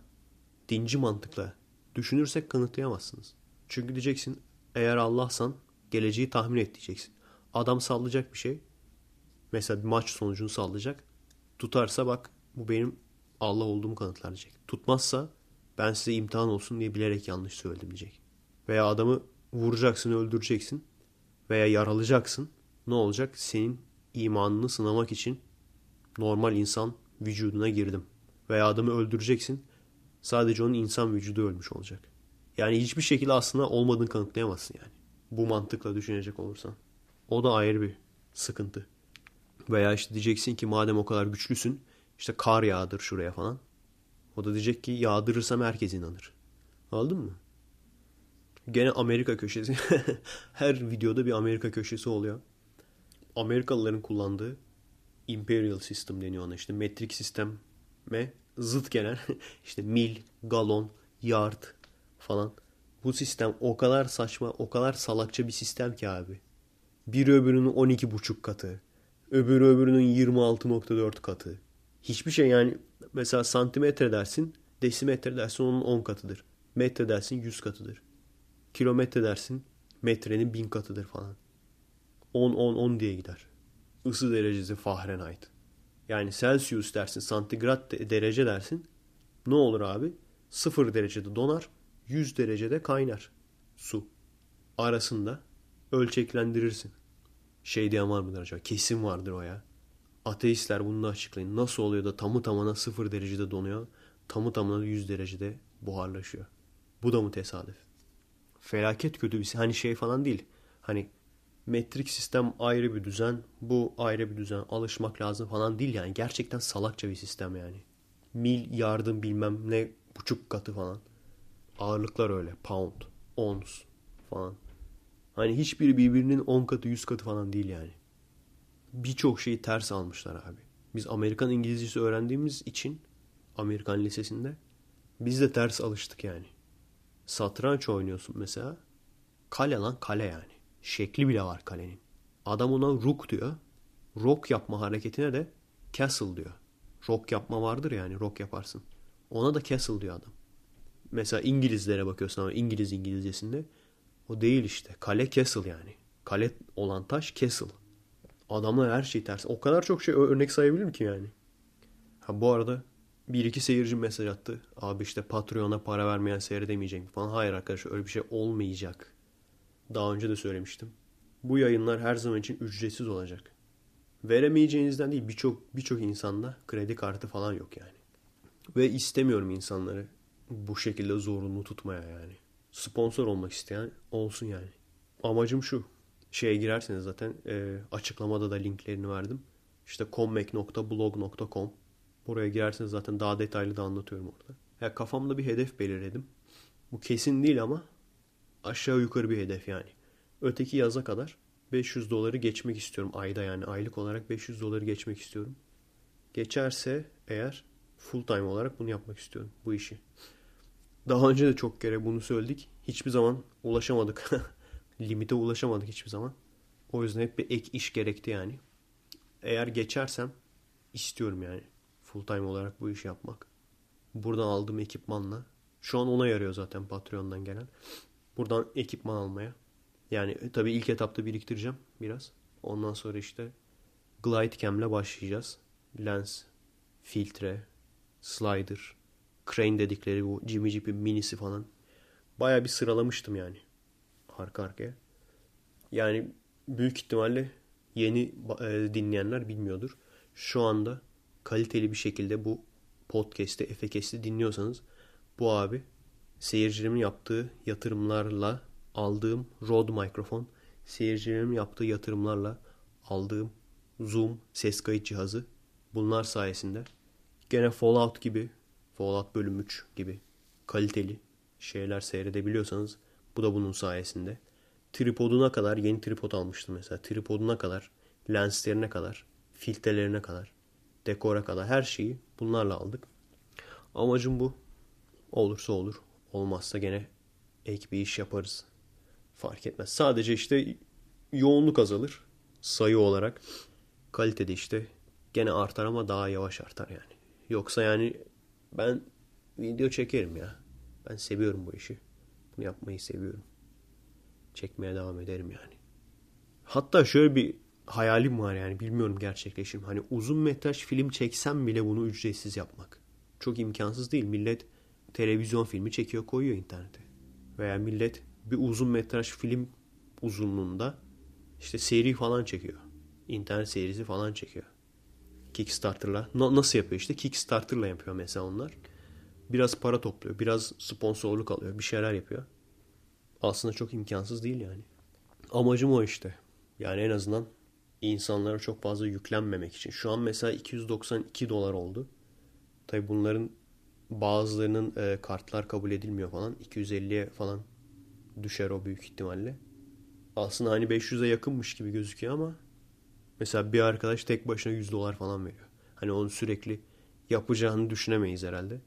dinci mantıkla düşünürsek kanıtlayamazsınız. Çünkü diyeceksin eğer Allah'san geleceği tahmin et diyeceksin. Adam sallayacak bir şey. Mesela bir maç sonucunu sallayacak. Tutarsa bak bu benim Allah olduğumu kanıtlar diyecek. Tutmazsa ben size imtihan olsun diye bilerek yanlış söyledim diyecek. Veya adamı vuracaksın, öldüreceksin veya yaralacaksın. Ne olacak? Senin imanını sınamak için normal insan vücuduna girdim. Veya adamı öldüreceksin. Sadece onun insan vücudu ölmüş olacak. Yani hiçbir şekilde aslında olmadığını kanıtlayamazsın yani. Bu mantıkla düşünecek olursan. O da ayrı bir sıkıntı. Veya işte diyeceksin ki madem o kadar güçlüsün işte kar yağdır şuraya falan. O da diyecek ki yağdırırsam herkes inanır. Aldın mı? Gene Amerika köşesi. Her videoda bir Amerika köşesi oluyor. Amerikalıların kullandığı imperial system deniyor ona. İşte metrik sisteme zıt gelen işte mil, galon, yard falan. Bu sistem o kadar saçma, o kadar salakça bir sistem ki abi. Biri öbürünün 12,5 katı. Öbürü öbürünün 26.4 katı. Hiçbir şey yani mesela santimetre dersin, desimetre dersin onun 10 katıdır. Metre dersin 100 katıdır. Kilometre dersin metrenin 1000 katıdır falan. 10 10 10 diye gider. Isı derecesi Fahrenheit. Yani Celsius dersin, santigrat derece dersin. Ne olur abi? 0 derecede donar, 100 derecede kaynar su. Arasında ölçeklendirirsin. Şey diyen var mıdır acaba? Kesin vardır o ya. Ateistler bunu da açıklayın. Nasıl oluyor da tamı tamına 0 derecede donuyor, tamı tamına 100 derecede buharlaşıyor. Bu da mı tesadüf? Felaket kötü bir. Hani şey falan değil. Hani metrik sistem ayrı bir düzen, bu ayrı bir düzen, alışmak lazım falan değil yani. Gerçekten salakça bir sistem yani. Mil yardım bilmem ne buçuk katı falan. Ağırlıklar öyle. Pound, ons falan. Hani hiçbiri birbirinin 10 katı 100 katı falan değil yani. Birçok şeyi ters almışlar abi. Biz Amerikan İngilizcesi öğrendiğimiz için Amerikan lisesinde biz de ters alıştık yani. Satranç oynuyorsun mesela. Kale lan kale yani. Şekli bile var kalenin. Adam ona rook diyor. Rock yapma hareketine de castle diyor. Rock yapma vardır yani rock yaparsın. Ona da castle diyor adam. Mesela İngilizlere bakıyorsun ama İngiliz İngilizcesinde o değil işte. Kale castle yani. Kale olan taş castle. Adamlar her şey ters. O kadar çok şey örnek sayabilirim ki yani. Ha bu arada bir iki seyirci mesaj attı. Abi işte Patreon'a para vermeyen seyredemeyecek falan. Hayır arkadaşlar öyle bir şey olmayacak. Daha önce de söylemiştim. Bu yayınlar her zaman için ücretsiz olacak. Veremeyeceğinizden değil birçok birçok insanda kredi kartı falan yok yani. Ve istemiyorum insanları bu şekilde zorunlu tutmaya yani. Sponsor olmak isteyen olsun yani. Amacım şu. Şeye girerseniz zaten e, açıklamada da linklerini verdim. İşte commek.blog.com Buraya girerseniz zaten daha detaylı da anlatıyorum orada. Ya kafamda bir hedef belirledim. Bu kesin değil ama aşağı yukarı bir hedef yani. Öteki yaza kadar 500 doları geçmek istiyorum ayda yani aylık olarak 500 doları geçmek istiyorum. Geçerse eğer full time olarak bunu yapmak istiyorum bu işi. Daha önce de çok kere bunu söyledik. Hiçbir zaman ulaşamadık. Limite ulaşamadık hiçbir zaman. O yüzden hep bir ek iş gerekti yani. Eğer geçersem istiyorum yani full time olarak bu işi yapmak. Buradan aldığım ekipmanla şu an ona yarıyor zaten Patreon'dan gelen. Buradan ekipman almaya. Yani e, tabii ilk etapta biriktireceğim biraz. Ondan sonra işte Glide Cam'le başlayacağız. Lens, filtre, slider, crane dedikleri bu Jimmy Jeep'in minisi falan. Baya bir sıralamıştım yani. Arka arkaya. Yani büyük ihtimalle yeni e, dinleyenler bilmiyordur. Şu anda kaliteli bir şekilde bu podcast'i, Efekest'i dinliyorsanız bu abi seyircilerimin yaptığı yatırımlarla aldığım Rode mikrofon, seyircilerimin yaptığı yatırımlarla aldığım Zoom ses kayıt cihazı bunlar sayesinde gene Fallout gibi Fallout bölüm 3 gibi kaliteli şeyler seyredebiliyorsanız bu da bunun sayesinde. Tripoduna kadar yeni tripod almıştım mesela. Tripoduna kadar, lenslerine kadar, filtrelerine kadar, dekora kadar her şeyi bunlarla aldık. Amacım bu. Olursa olur. Olmazsa gene ek bir iş yaparız. Fark etmez. Sadece işte yoğunluk azalır. Sayı olarak. Kalitede işte gene artar ama daha yavaş artar yani. Yoksa yani ben video çekerim ya. Ben seviyorum bu işi. Bunu yapmayı seviyorum. Çekmeye devam ederim yani. Hatta şöyle bir hayalim var yani bilmiyorum gerçekleşir mi. Hani uzun metraj film çeksem bile bunu ücretsiz yapmak. Çok imkansız değil. Millet televizyon filmi çekiyor koyuyor internete. Veya millet bir uzun metraj film uzunluğunda işte seri falan çekiyor. İnternet serisi falan çekiyor. Kickstarter'la. Na- nasıl yapıyor işte? Kickstarter'la yapıyor mesela onlar. Biraz para topluyor. Biraz sponsorluk alıyor. Bir şeyler yapıyor. Aslında çok imkansız değil yani. Amacım o işte. Yani en azından insanlara çok fazla yüklenmemek için. Şu an mesela 292 dolar oldu. Tabi bunların bazılarının e, kartlar kabul edilmiyor falan. 250'ye falan düşer o büyük ihtimalle. Aslında hani 500'e yakınmış gibi gözüküyor ama mesela bir arkadaş tek başına 100 dolar falan veriyor. Hani onu sürekli yapacağını düşünemeyiz herhalde.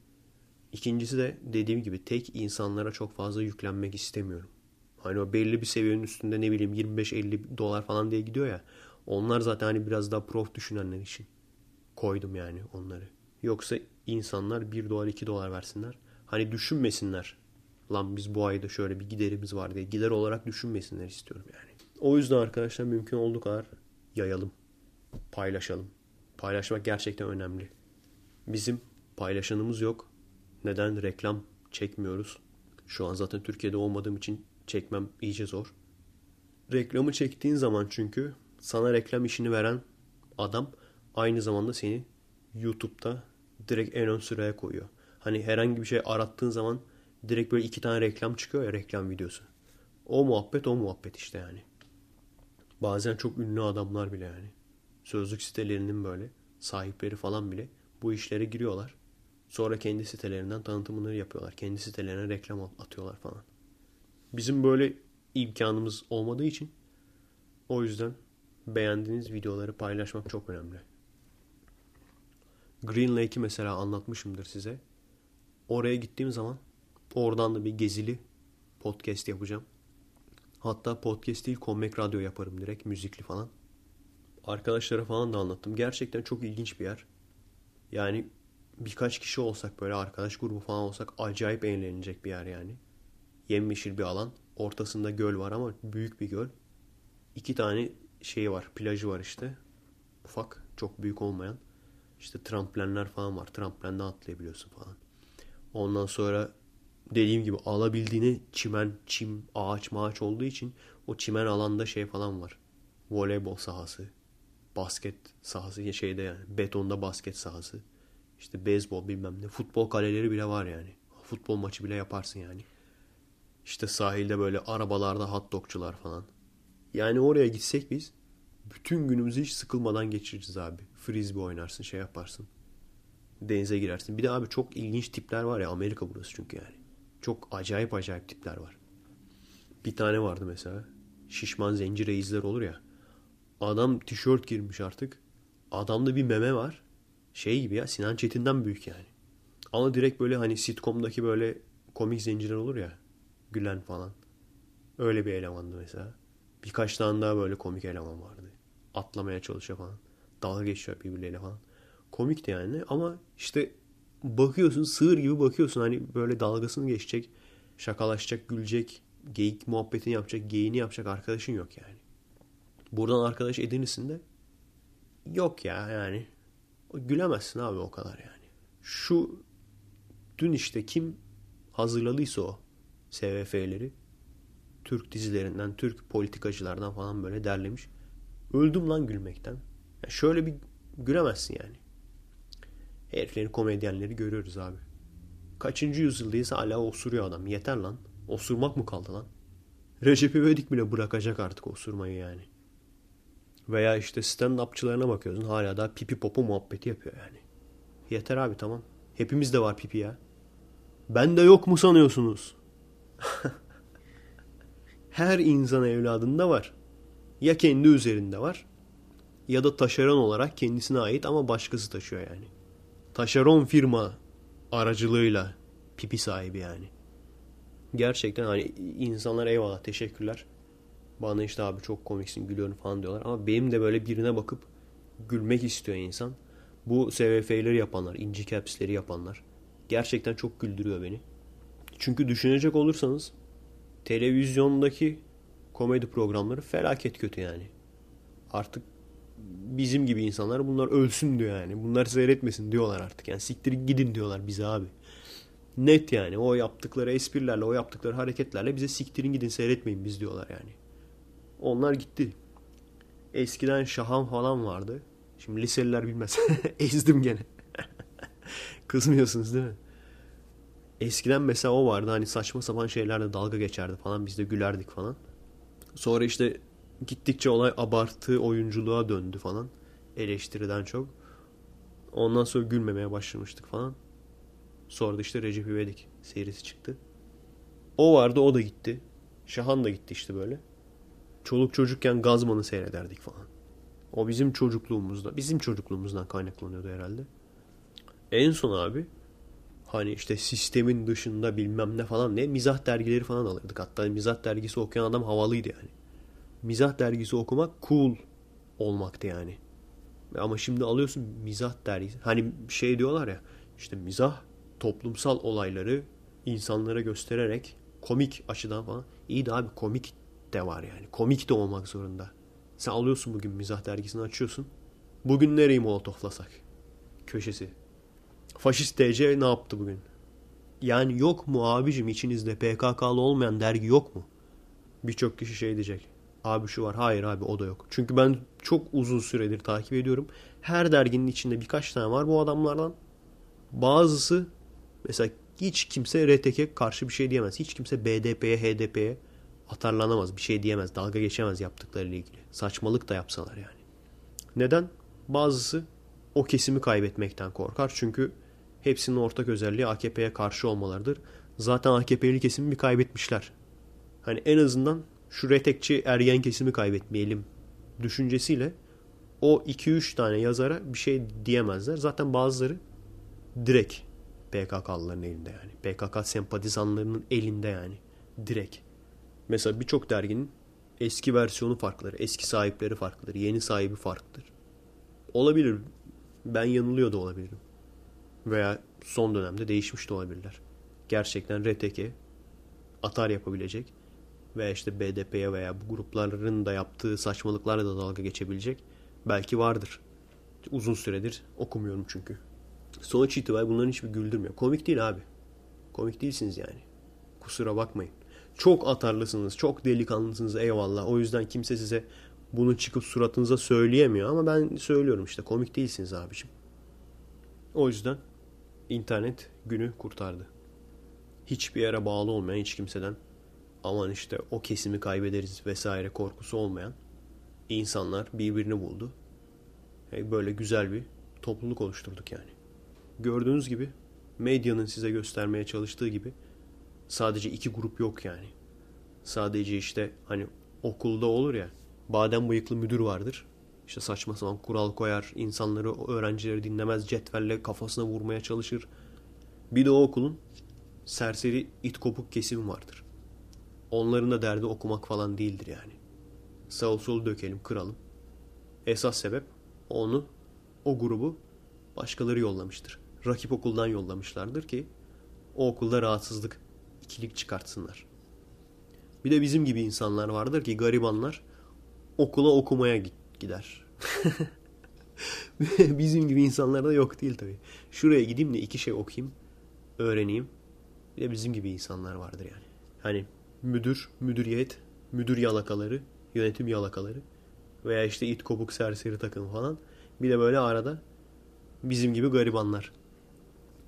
İkincisi de dediğim gibi tek insanlara çok fazla yüklenmek istemiyorum. Hani o belli bir seviyenin üstünde ne bileyim 25-50 dolar falan diye gidiyor ya. Onlar zaten hani biraz daha prof düşünenler için koydum yani onları. Yoksa insanlar 1 dolar 2 dolar versinler. Hani düşünmesinler. Lan biz bu ayda şöyle bir giderimiz var diye. Gider olarak düşünmesinler istiyorum yani. O yüzden arkadaşlar mümkün olduğu kadar yayalım. Paylaşalım. Paylaşmak gerçekten önemli. Bizim paylaşanımız yok. Neden reklam çekmiyoruz? Şu an zaten Türkiye'de olmadığım için çekmem iyice zor. Reklamı çektiğin zaman çünkü sana reklam işini veren adam aynı zamanda seni YouTube'da direkt en ön sıraya koyuyor. Hani herhangi bir şey arattığın zaman direkt böyle iki tane reklam çıkıyor ya reklam videosu. O muhabbet o muhabbet işte yani. Bazen çok ünlü adamlar bile yani. Sözlük sitelerinin böyle sahipleri falan bile bu işlere giriyorlar. Sonra kendi sitelerinden tanıtımını yapıyorlar. Kendi sitelerine reklam atıyorlar falan. Bizim böyle imkanımız olmadığı için o yüzden beğendiğiniz videoları paylaşmak çok önemli. Green Lake'i mesela anlatmışımdır size. Oraya gittiğim zaman oradan da bir gezili podcast yapacağım. Hatta podcast değil komik radyo yaparım direkt müzikli falan. Arkadaşlara falan da anlattım. Gerçekten çok ilginç bir yer. Yani birkaç kişi olsak böyle arkadaş grubu falan olsak acayip eğlenilecek bir yer yani. Yemyeşil bir alan. Ortasında göl var ama büyük bir göl. İki tane şey var. Plajı var işte. Ufak. Çok büyük olmayan. İşte tramplenler falan var. Tramplenden atlayabiliyorsun falan. Ondan sonra dediğim gibi alabildiğini çimen, çim, ağaç, maaç olduğu için o çimen alanda şey falan var. Voleybol sahası. Basket sahası şeyde yani. Betonda basket sahası. İşte beyzbol bilmem ne. Futbol kaleleri bile var yani. Futbol maçı bile yaparsın yani. İşte sahilde böyle arabalarda hot dogçular falan. Yani oraya gitsek biz bütün günümüzü hiç sıkılmadan geçireceğiz abi. Frisbee oynarsın, şey yaparsın. Denize girersin. Bir de abi çok ilginç tipler var ya Amerika burası çünkü yani. Çok acayip acayip tipler var. Bir tane vardı mesela. Şişman zenci reisler olur ya. Adam tişört girmiş artık. Adamda bir meme var. Şey gibi ya Sinan Çetin'den büyük yani. Ama direkt böyle hani sitcom'daki böyle komik zenciler olur ya. Gülen falan. Öyle bir elemandı mesela. Birkaç tane daha böyle komik eleman vardı. Atlamaya çalışıyor falan. Dalga geçiyor birbirleriyle falan. Komikti yani ama işte bakıyorsun sığır gibi bakıyorsun hani böyle dalgasını geçecek, şakalaşacak, gülecek, geyik muhabbetini yapacak, geyini yapacak arkadaşın yok yani. Buradan arkadaş edinirsin de yok ya yani. Gülemezsin abi o kadar yani. Şu dün işte kim hazırladıysa o SVF'leri Türk dizilerinden, Türk politikacılardan falan böyle derlemiş. Öldüm lan gülmekten. Yani şöyle bir gülemezsin yani. Heriflerin komedyenleri görüyoruz abi. Kaçıncı yüzyıldayız hala osuruyor adam. Yeter lan. Osurmak mı kaldı lan? Recep İvedik bile bırakacak artık osurmayı yani. Veya işte stand-upçılarına bakıyorsun hala daha pipi popo muhabbeti yapıyor yani. Yeter abi tamam. Hepimizde var pipi ya. Bende yok mu sanıyorsunuz? Her insan evladında var. Ya kendi üzerinde var ya da taşeron olarak kendisine ait ama başkası taşıyor yani. Taşeron firma aracılığıyla pipi sahibi yani. Gerçekten hani insanlar eyvallah teşekkürler. Bana işte abi çok komiksin gülüyorum falan diyorlar. Ama benim de böyle birine bakıp gülmek istiyor insan. Bu SVF'leri yapanlar, inci caps'leri yapanlar. Gerçekten çok güldürüyor beni. Çünkü düşünecek olursanız televizyondaki komedi programları felaket kötü yani. Artık bizim gibi insanlar bunlar ölsün diyor yani. Bunlar seyretmesin diyorlar artık. Yani siktir gidin diyorlar bize abi. Net yani o yaptıkları esprilerle o yaptıkları hareketlerle bize siktirin gidin seyretmeyin biz diyorlar yani. Onlar gitti. Eskiden Şahan falan vardı. Şimdi liseliler bilmez. Ezdim gene. Kızmıyorsunuz değil mi? Eskiden mesela o vardı hani saçma sapan şeylerle dalga geçerdi falan biz de gülerdik falan. Sonra işte gittikçe olay abartı oyunculuğa döndü falan. Eleştiriden çok. Ondan sonra gülmemeye başlamıştık falan. Sonra da işte Recep İvedik serisi çıktı. O vardı o da gitti. Şahan da gitti işte böyle. Çoluk çocukken Gazman'ı seyrederdik falan. O bizim çocukluğumuzda, bizim çocukluğumuzdan kaynaklanıyordu herhalde. En son abi hani işte sistemin dışında bilmem ne falan ne mizah dergileri falan alırdık. Hatta mizah dergisi okuyan adam havalıydı yani. Mizah dergisi okumak cool olmaktı yani. Ama şimdi alıyorsun mizah dergisi. Hani şey diyorlar ya işte mizah toplumsal olayları insanlara göstererek komik açıdan falan. İyi de abi komik de var yani. Komik de olmak zorunda. Sen alıyorsun bugün mizah dergisini açıyorsun. Bugün nereyi molotoflasak? Köşesi. Faşist DC ne yaptı bugün? Yani yok mu abicim içinizde PKK'lı olmayan dergi yok mu? Birçok kişi şey diyecek. Abi şu var. Hayır abi o da yok. Çünkü ben çok uzun süredir takip ediyorum. Her derginin içinde birkaç tane var bu adamlardan. Bazısı mesela hiç kimse RTK'ye karşı bir şey diyemez. Hiç kimse BDP'ye, HDP'ye atarlanamaz. Bir şey diyemez. Dalga geçemez yaptıklarıyla ilgili. Saçmalık da yapsalar yani. Neden? Bazısı o kesimi kaybetmekten korkar. Çünkü hepsinin ortak özelliği AKP'ye karşı olmalarıdır. Zaten AKP'li kesimi bir kaybetmişler. Hani en azından şu retekçi ergen kesimi kaybetmeyelim düşüncesiyle o 2-3 tane yazara bir şey diyemezler. Zaten bazıları direkt PKK'lıların elinde yani. PKK sempatizanlarının elinde yani. Direkt. Mesela birçok derginin eski versiyonu farklıdır. Eski sahipleri farklıdır. Yeni sahibi farklıdır. Olabilir. Ben yanılıyor da olabilirim. Veya son dönemde değişmiş de olabilirler. Gerçekten RTK atar yapabilecek veya işte BDP'ye veya bu grupların da yaptığı saçmalıklarla da dalga geçebilecek belki vardır. Uzun süredir okumuyorum çünkü. Sonuç itibariyle bunların hiçbir güldürmüyor. Komik değil abi. Komik değilsiniz yani. Kusura bakmayın. Çok atarlısınız, çok delikanlısınız eyvallah. O yüzden kimse size bunu çıkıp suratınıza söyleyemiyor ama ben söylüyorum işte komik değilsiniz abiciğim. O yüzden internet günü kurtardı. Hiçbir yere bağlı olmayan hiç kimseden aman işte o kesimi kaybederiz vesaire korkusu olmayan insanlar birbirini buldu. Böyle güzel bir topluluk oluşturduk yani. Gördüğünüz gibi medyanın size göstermeye çalıştığı gibi sadece iki grup yok yani. Sadece işte hani okulda olur ya badem bıyıklı müdür vardır. İşte saçma sapan kural koyar, insanları, öğrencileri dinlemez, cetvelle kafasına vurmaya çalışır. Bir de o okulun serseri it kopuk kesimi vardır. Onların da derdi okumak falan değildir yani. Sağ sol dökelim, kıralım. Esas sebep onu, o grubu başkaları yollamıştır. Rakip okuldan yollamışlardır ki o okulda rahatsızlık, ikilik çıkartsınlar. Bir de bizim gibi insanlar vardır ki garibanlar okula okumaya gider. bizim gibi insanlar da yok değil tabii. Şuraya gideyim de iki şey okuyayım, öğreneyim. Bir de bizim gibi insanlar vardır yani. Hani müdür, müdüriyet, müdür yalakaları, yönetim yalakaları veya işte it kopuk serseri takım falan. Bir de böyle arada bizim gibi garibanlar.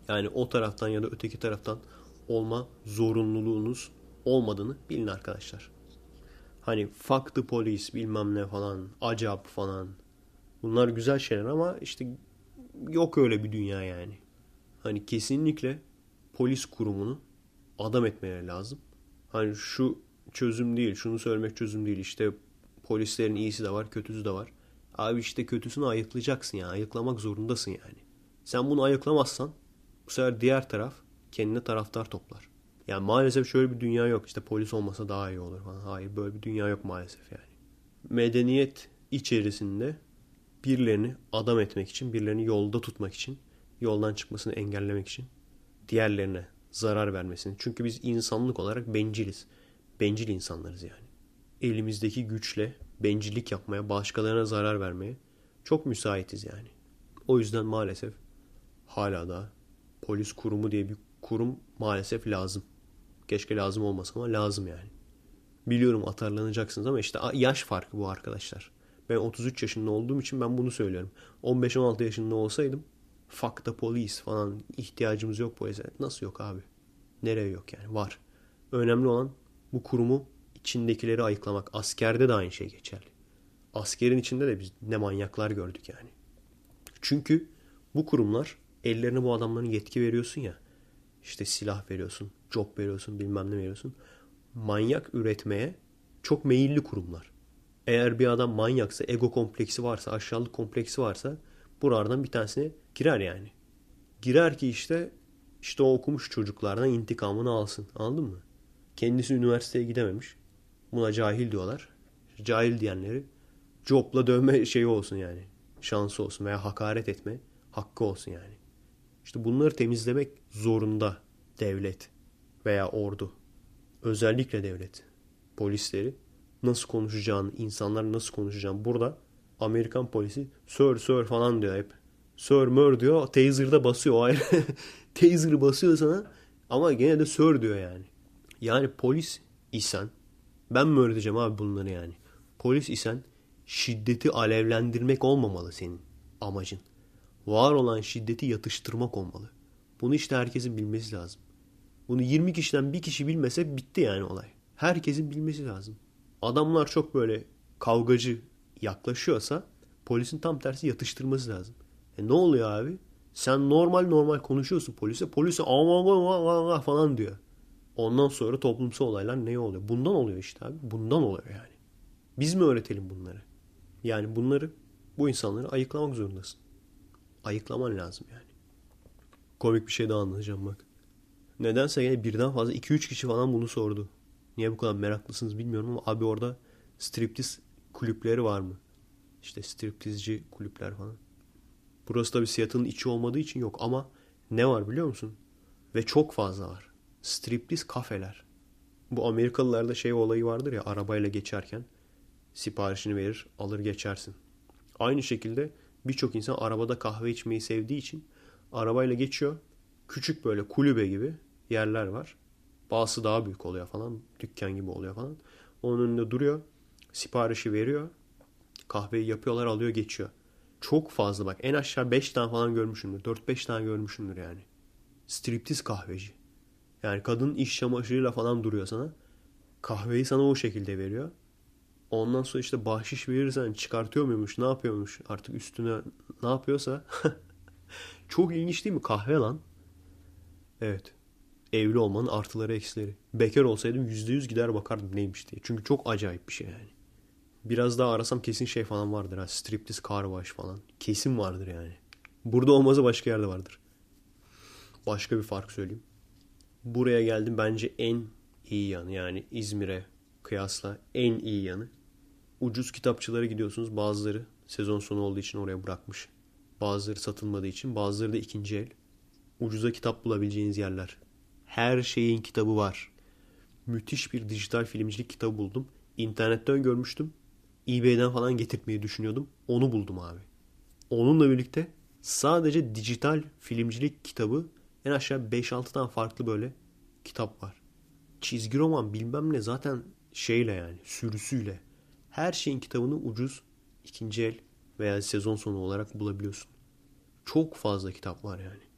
Yani o taraftan ya da öteki taraftan olma zorunluluğunuz olmadığını bilin arkadaşlar. Hani fuck the police bilmem ne falan, acap falan. Bunlar güzel şeyler ama işte yok öyle bir dünya yani. Hani kesinlikle polis kurumunu adam etmeleri lazım. Hani şu çözüm değil, şunu söylemek çözüm değil. İşte polislerin iyisi de var, kötüsü de var. Abi işte kötüsünü ayıklayacaksın ya. Ayıklamak zorundasın yani. Sen bunu ayıklamazsan bu sefer diğer taraf kendine taraftar toplar. Yani maalesef şöyle bir dünya yok. İşte polis olmasa daha iyi olur falan. Hayır böyle bir dünya yok maalesef yani. Medeniyet içerisinde birilerini adam etmek için, birilerini yolda tutmak için, yoldan çıkmasını engellemek için diğerlerine zarar vermesini. Çünkü biz insanlık olarak benciliz. Bencil insanlarız yani. Elimizdeki güçle bencillik yapmaya, başkalarına zarar vermeye çok müsaitiz yani. O yüzden maalesef hala da polis kurumu diye bir kurum maalesef lazım. Keşke lazım olmasa ama lazım yani. Biliyorum atarlanacaksınız ama işte yaş farkı bu arkadaşlar. Ben 33 yaşında olduğum için ben bunu söylüyorum. 15-16 yaşında olsaydım fuck the police falan ihtiyacımız yok polise. Nasıl yok abi? Nereye yok yani? Var. Önemli olan bu kurumu içindekileri ayıklamak. Askerde de aynı şey geçerli. Askerin içinde de biz ne manyaklar gördük yani. Çünkü bu kurumlar ellerine bu adamların yetki veriyorsun ya. İşte silah veriyorsun, job veriyorsun, bilmem ne veriyorsun. Manyak üretmeye çok meyilli kurumlar. Eğer bir adam manyaksa, ego kompleksi varsa, aşağılık kompleksi varsa buralardan bir tanesine girer yani. Girer ki işte işte o okumuş çocuklardan intikamını alsın. Anladın mı? Kendisi üniversiteye gidememiş. Buna cahil diyorlar. Cahil diyenleri copla dövme şeyi olsun yani. Şansı olsun veya hakaret etme hakkı olsun yani. İşte bunları temizlemek zorunda devlet veya ordu. Özellikle devlet. Polisleri nasıl konuşacağını, insanlar nasıl konuşacağını. Burada Amerikan polisi sir sir falan diyor hep. Sir mör diyor. Taser'da basıyor o ayrı. Basıyor sana ama gene de sir diyor yani. Yani polis isen ben mi öğreteceğim abi bunları yani. Polis isen şiddeti alevlendirmek olmamalı senin amacın. Var olan şiddeti yatıştırmak olmalı. Bunu işte herkesin bilmesi lazım. Bunu 20 kişiden bir kişi bilmese bitti yani olay. Herkesin bilmesi lazım. Adamlar çok böyle kavgacı yaklaşıyorsa polisin tam tersi yatıştırması lazım. E ne oluyor abi? Sen normal normal konuşuyorsun polise. Polise aman falan diyor. Ondan sonra toplumsal olaylar ne oluyor? Bundan oluyor işte abi. Bundan oluyor yani. Biz mi öğretelim bunları? Yani bunları bu insanları ayıklamak zorundasın. Ayıklaman lazım yani. Komik bir şey daha anlatacağım bak. Nedense yine birden fazla 2-3 kişi falan bunu sordu. Niye bu kadar meraklısınız bilmiyorum ama abi orada striptiz kulüpleri var mı? İşte striptizci kulüpler falan. Burası tabii Seattle'ın içi olmadığı için yok ama ne var biliyor musun? Ve çok fazla var. Striptiz kafeler. Bu Amerikalılarda şey olayı vardır ya arabayla geçerken siparişini verir alır geçersin. Aynı şekilde birçok insan arabada kahve içmeyi sevdiği için arabayla geçiyor. Küçük böyle kulübe gibi yerler var. Bazısı daha büyük oluyor falan. Dükkan gibi oluyor falan. Onun önünde duruyor. Siparişi veriyor. Kahveyi yapıyorlar alıyor geçiyor. Çok fazla bak. En aşağı 5 tane falan görmüşümdür. 4-5 tane görmüşümdür yani. Striptiz kahveci. Yani kadın iş çamaşırıyla falan duruyor sana. Kahveyi sana o şekilde veriyor. Ondan sonra işte bahşiş verirsen çıkartıyor muymuş ne yapıyormuş artık üstüne ne yapıyorsa. Çok ilginç değil mi? Kahve lan. Evet. Evli olmanın artıları eksileri. Bekar olsaydım %100 gider bakardım neymiş diye. Çünkü çok acayip bir şey yani. Biraz daha arasam kesin şey falan vardır. Ha. Striptiz, car wash falan. Kesin vardır yani. Burada olmazsa başka yerde vardır. Başka bir fark söyleyeyim. Buraya geldim bence en iyi yanı yani İzmir'e kıyasla en iyi yanı. Ucuz kitapçılara gidiyorsunuz. Bazıları sezon sonu olduğu için oraya bırakmış. Bazıları satılmadığı için. Bazıları da ikinci el. Ucuza kitap bulabileceğiniz yerler. Her şeyin kitabı var. Müthiş bir dijital filmcilik kitabı buldum. İnternetten görmüştüm eBay'den falan getirmeyi düşünüyordum. Onu buldum abi. Onunla birlikte sadece dijital filmcilik kitabı en aşağı 5-6 tane farklı böyle kitap var. Çizgi roman bilmem ne zaten şeyle yani sürüsüyle. Her şeyin kitabını ucuz ikinci el veya sezon sonu olarak bulabiliyorsun. Çok fazla kitap var yani.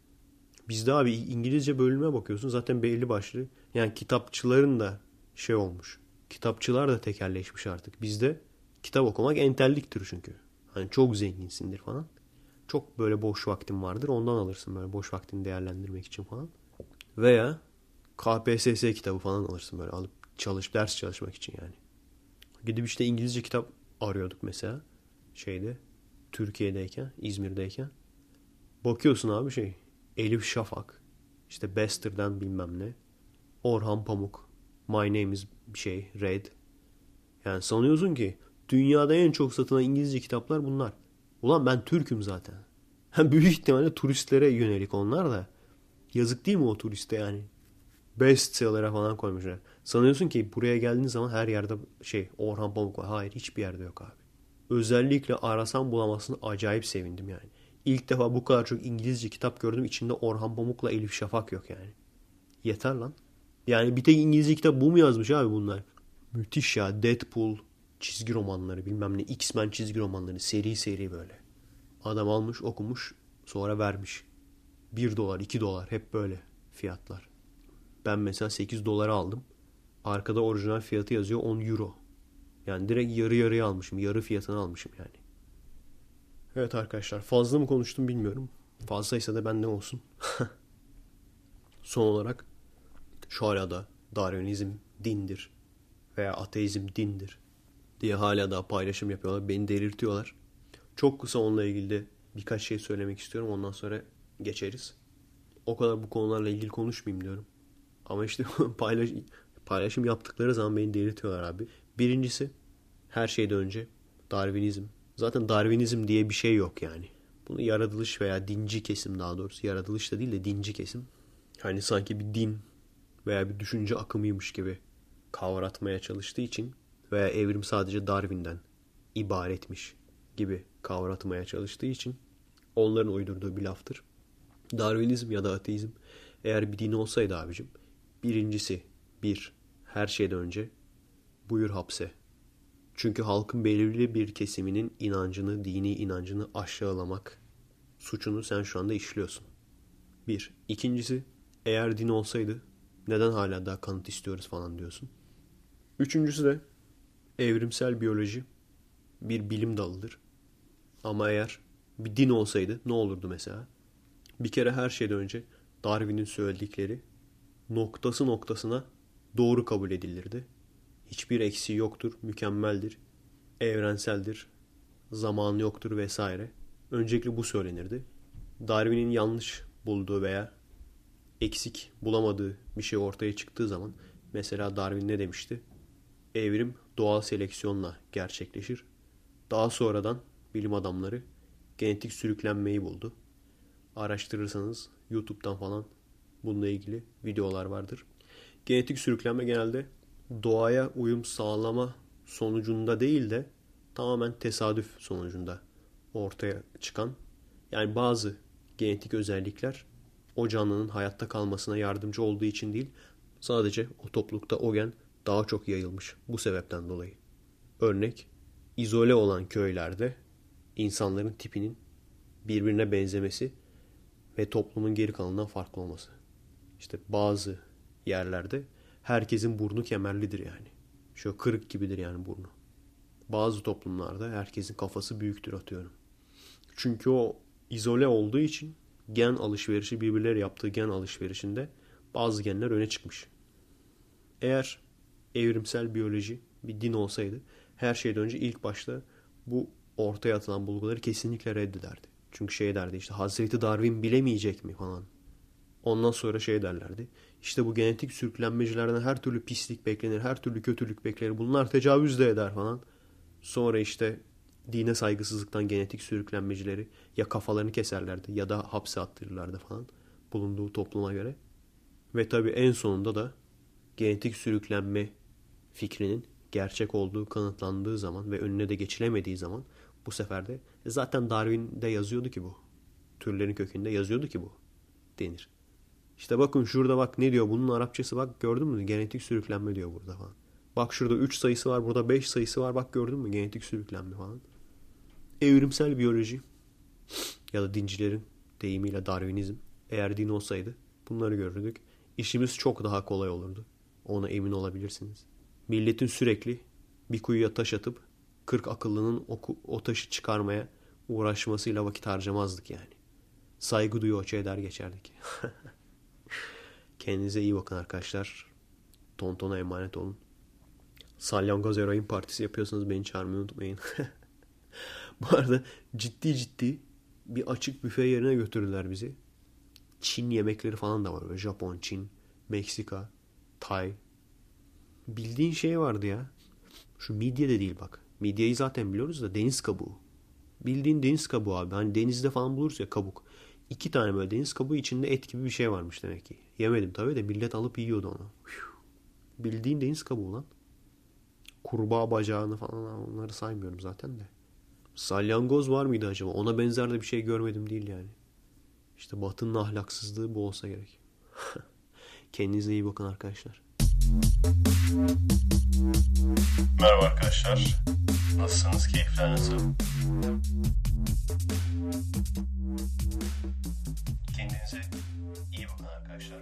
Bizde abi İngilizce bölüme bakıyorsun zaten belli başlı. Yani kitapçıların da şey olmuş. Kitapçılar da tekerleşmiş artık. Bizde kitap okumak entelliktir çünkü. Hani çok zenginsindir falan. Çok böyle boş vaktin vardır. Ondan alırsın böyle boş vaktini değerlendirmek için falan. Veya KPSS kitabı falan alırsın böyle alıp çalış ders çalışmak için yani. Gidip işte İngilizce kitap arıyorduk mesela şeyde Türkiye'deyken, İzmir'deyken. Bakıyorsun abi şey Elif Şafak, işte Bester'dan bilmem ne, Orhan Pamuk, My Name is şey, Red. Yani sanıyorsun ki Dünyada en çok satılan İngilizce kitaplar bunlar. Ulan ben Türk'üm zaten. Büyük ihtimalle turistlere yönelik onlar da. Yazık değil mi o turiste yani? Bestseller'a falan koymuşlar. Sanıyorsun ki buraya geldiğin zaman her yerde şey Orhan Pamuk var. Hayır hiçbir yerde yok abi. Özellikle arasam bulamasını acayip sevindim yani. İlk defa bu kadar çok İngilizce kitap gördüm. İçinde Orhan Pamuk'la Elif Şafak yok yani. Yeter lan. Yani bir tek İngilizce kitap bu mu yazmış abi bunlar? Müthiş ya. Deadpool çizgi romanları bilmem ne. X-Men çizgi romanları seri seri böyle. Adam almış okumuş sonra vermiş. 1 dolar 2 dolar hep böyle fiyatlar. Ben mesela 8 dolara aldım. Arkada orijinal fiyatı yazıyor 10 euro. Yani direkt yarı yarıya almışım. Yarı fiyatını almışım yani. Evet arkadaşlar fazla mı konuştum bilmiyorum. Fazlaysa da bende olsun. Son olarak şu hala da Darwinizm dindir veya ateizm dindir diye hala daha paylaşım yapıyorlar. Beni delirtiyorlar. Çok kısa onunla ilgili de birkaç şey söylemek istiyorum. Ondan sonra geçeriz. O kadar bu konularla ilgili konuşmayayım diyorum. Ama işte paylaş, paylaşım yaptıkları zaman beni delirtiyorlar abi. Birincisi her şeyden önce Darwinizm. Zaten Darwinizm diye bir şey yok yani. Bunu yaratılış veya dinci kesim daha doğrusu yaratılış da değil de dinci kesim. Hani sanki bir din veya bir düşünce akımıymış gibi kavratmaya çalıştığı için veya evrim sadece Darwin'den ibaretmiş gibi kavratmaya çalıştığı için onların uydurduğu bir laftır. Darwinizm ya da ateizm eğer bir din olsaydı abicim birincisi bir her şeyden önce buyur hapse. Çünkü halkın belirli bir kesiminin inancını, dini inancını aşağılamak suçunu sen şu anda işliyorsun. Bir. İkincisi eğer din olsaydı neden hala daha kanıt istiyoruz falan diyorsun. Üçüncüsü de evrimsel biyoloji bir bilim dalıdır. Ama eğer bir din olsaydı ne olurdu mesela? Bir kere her şeyden önce Darwin'in söyledikleri noktası noktasına doğru kabul edilirdi. Hiçbir eksiği yoktur, mükemmeldir, evrenseldir, zamanı yoktur vesaire. Öncelikle bu söylenirdi. Darwin'in yanlış bulduğu veya eksik bulamadığı bir şey ortaya çıktığı zaman mesela Darwin ne demişti? Evrim doğal seleksiyonla gerçekleşir. Daha sonradan bilim adamları genetik sürüklenmeyi buldu. Araştırırsanız YouTube'dan falan bununla ilgili videolar vardır. Genetik sürüklenme genelde doğaya uyum sağlama sonucunda değil de tamamen tesadüf sonucunda ortaya çıkan yani bazı genetik özellikler o canlının hayatta kalmasına yardımcı olduğu için değil sadece o toplulukta o gen daha çok yayılmış bu sebepten dolayı. Örnek izole olan köylerde insanların tipinin birbirine benzemesi ve toplumun geri kalanından farklı olması. İşte bazı yerlerde herkesin burnu kemerlidir yani. Şöyle kırık gibidir yani burnu. Bazı toplumlarda herkesin kafası büyüktür atıyorum. Çünkü o izole olduğu için gen alışverişi birbirleri yaptığı gen alışverişinde bazı genler öne çıkmış. Eğer evrimsel biyoloji bir din olsaydı her şeyden önce ilk başta bu ortaya atılan bulguları kesinlikle reddederdi. Çünkü şey derdi işte Hazreti Darwin bilemeyecek mi falan. Ondan sonra şey derlerdi. İşte bu genetik sürüklenmecilerden her türlü pislik beklenir, her türlü kötülük beklenir. Bunlar tecavüz de eder falan. Sonra işte dine saygısızlıktan genetik sürüklenmecileri ya kafalarını keserlerdi ya da hapse attırırlardı falan bulunduğu topluma göre. Ve tabii en sonunda da genetik sürüklenme fikrinin gerçek olduğu kanıtlandığı zaman ve önüne de geçilemediği zaman bu sefer de e zaten Darwin'de yazıyordu ki bu. Türlerin kökünde yazıyordu ki bu denir. İşte bakın şurada bak ne diyor bunun Arapçası bak gördün mü genetik sürüklenme diyor burada falan. Bak şurada 3 sayısı var burada 5 sayısı var bak gördün mü genetik sürüklenme falan. Evrimsel biyoloji ya da dincilerin deyimiyle Darwinizm eğer din olsaydı bunları görürdük. İşimiz çok daha kolay olurdu. Ona emin olabilirsiniz. Milletin sürekli bir kuyuya taş atıp 40 akıllının o, o taşı çıkarmaya uğraşmasıyla vakit harcamazdık yani. Saygı duyuyor eder geçerdik. Kendinize iyi bakın arkadaşlar. Tontona emanet olun. Salyangoz Eroin Partisi yapıyorsanız beni çağırmayı unutmayın. Bu arada ciddi ciddi bir açık büfe yerine götürdüler bizi. Çin yemekleri falan da var. Böyle Japon, Çin, Meksika, Tay. Bildiğin şey vardı ya. Şu midye de değil bak. Midyeyi zaten biliyoruz da deniz kabuğu. Bildiğin deniz kabuğu abi. Hani denizde falan buluruz ya kabuk. İki tane böyle deniz kabuğu içinde et gibi bir şey varmış demek ki. Yemedim tabii de millet alıp yiyordu onu. Bildiğin deniz kabuğu lan. Kurbağa bacağını falan onları saymıyorum zaten de. Salyangoz var mıydı acaba? Ona benzer de bir şey görmedim değil yani. İşte Batı'nın ahlaksızlığı bu olsa gerek. Kendinize iyi bakın arkadaşlar. Merhaba arkadaşlar. Nasılsınız? Keyifler nasıl? Kendinize iyi bakın arkadaşlar.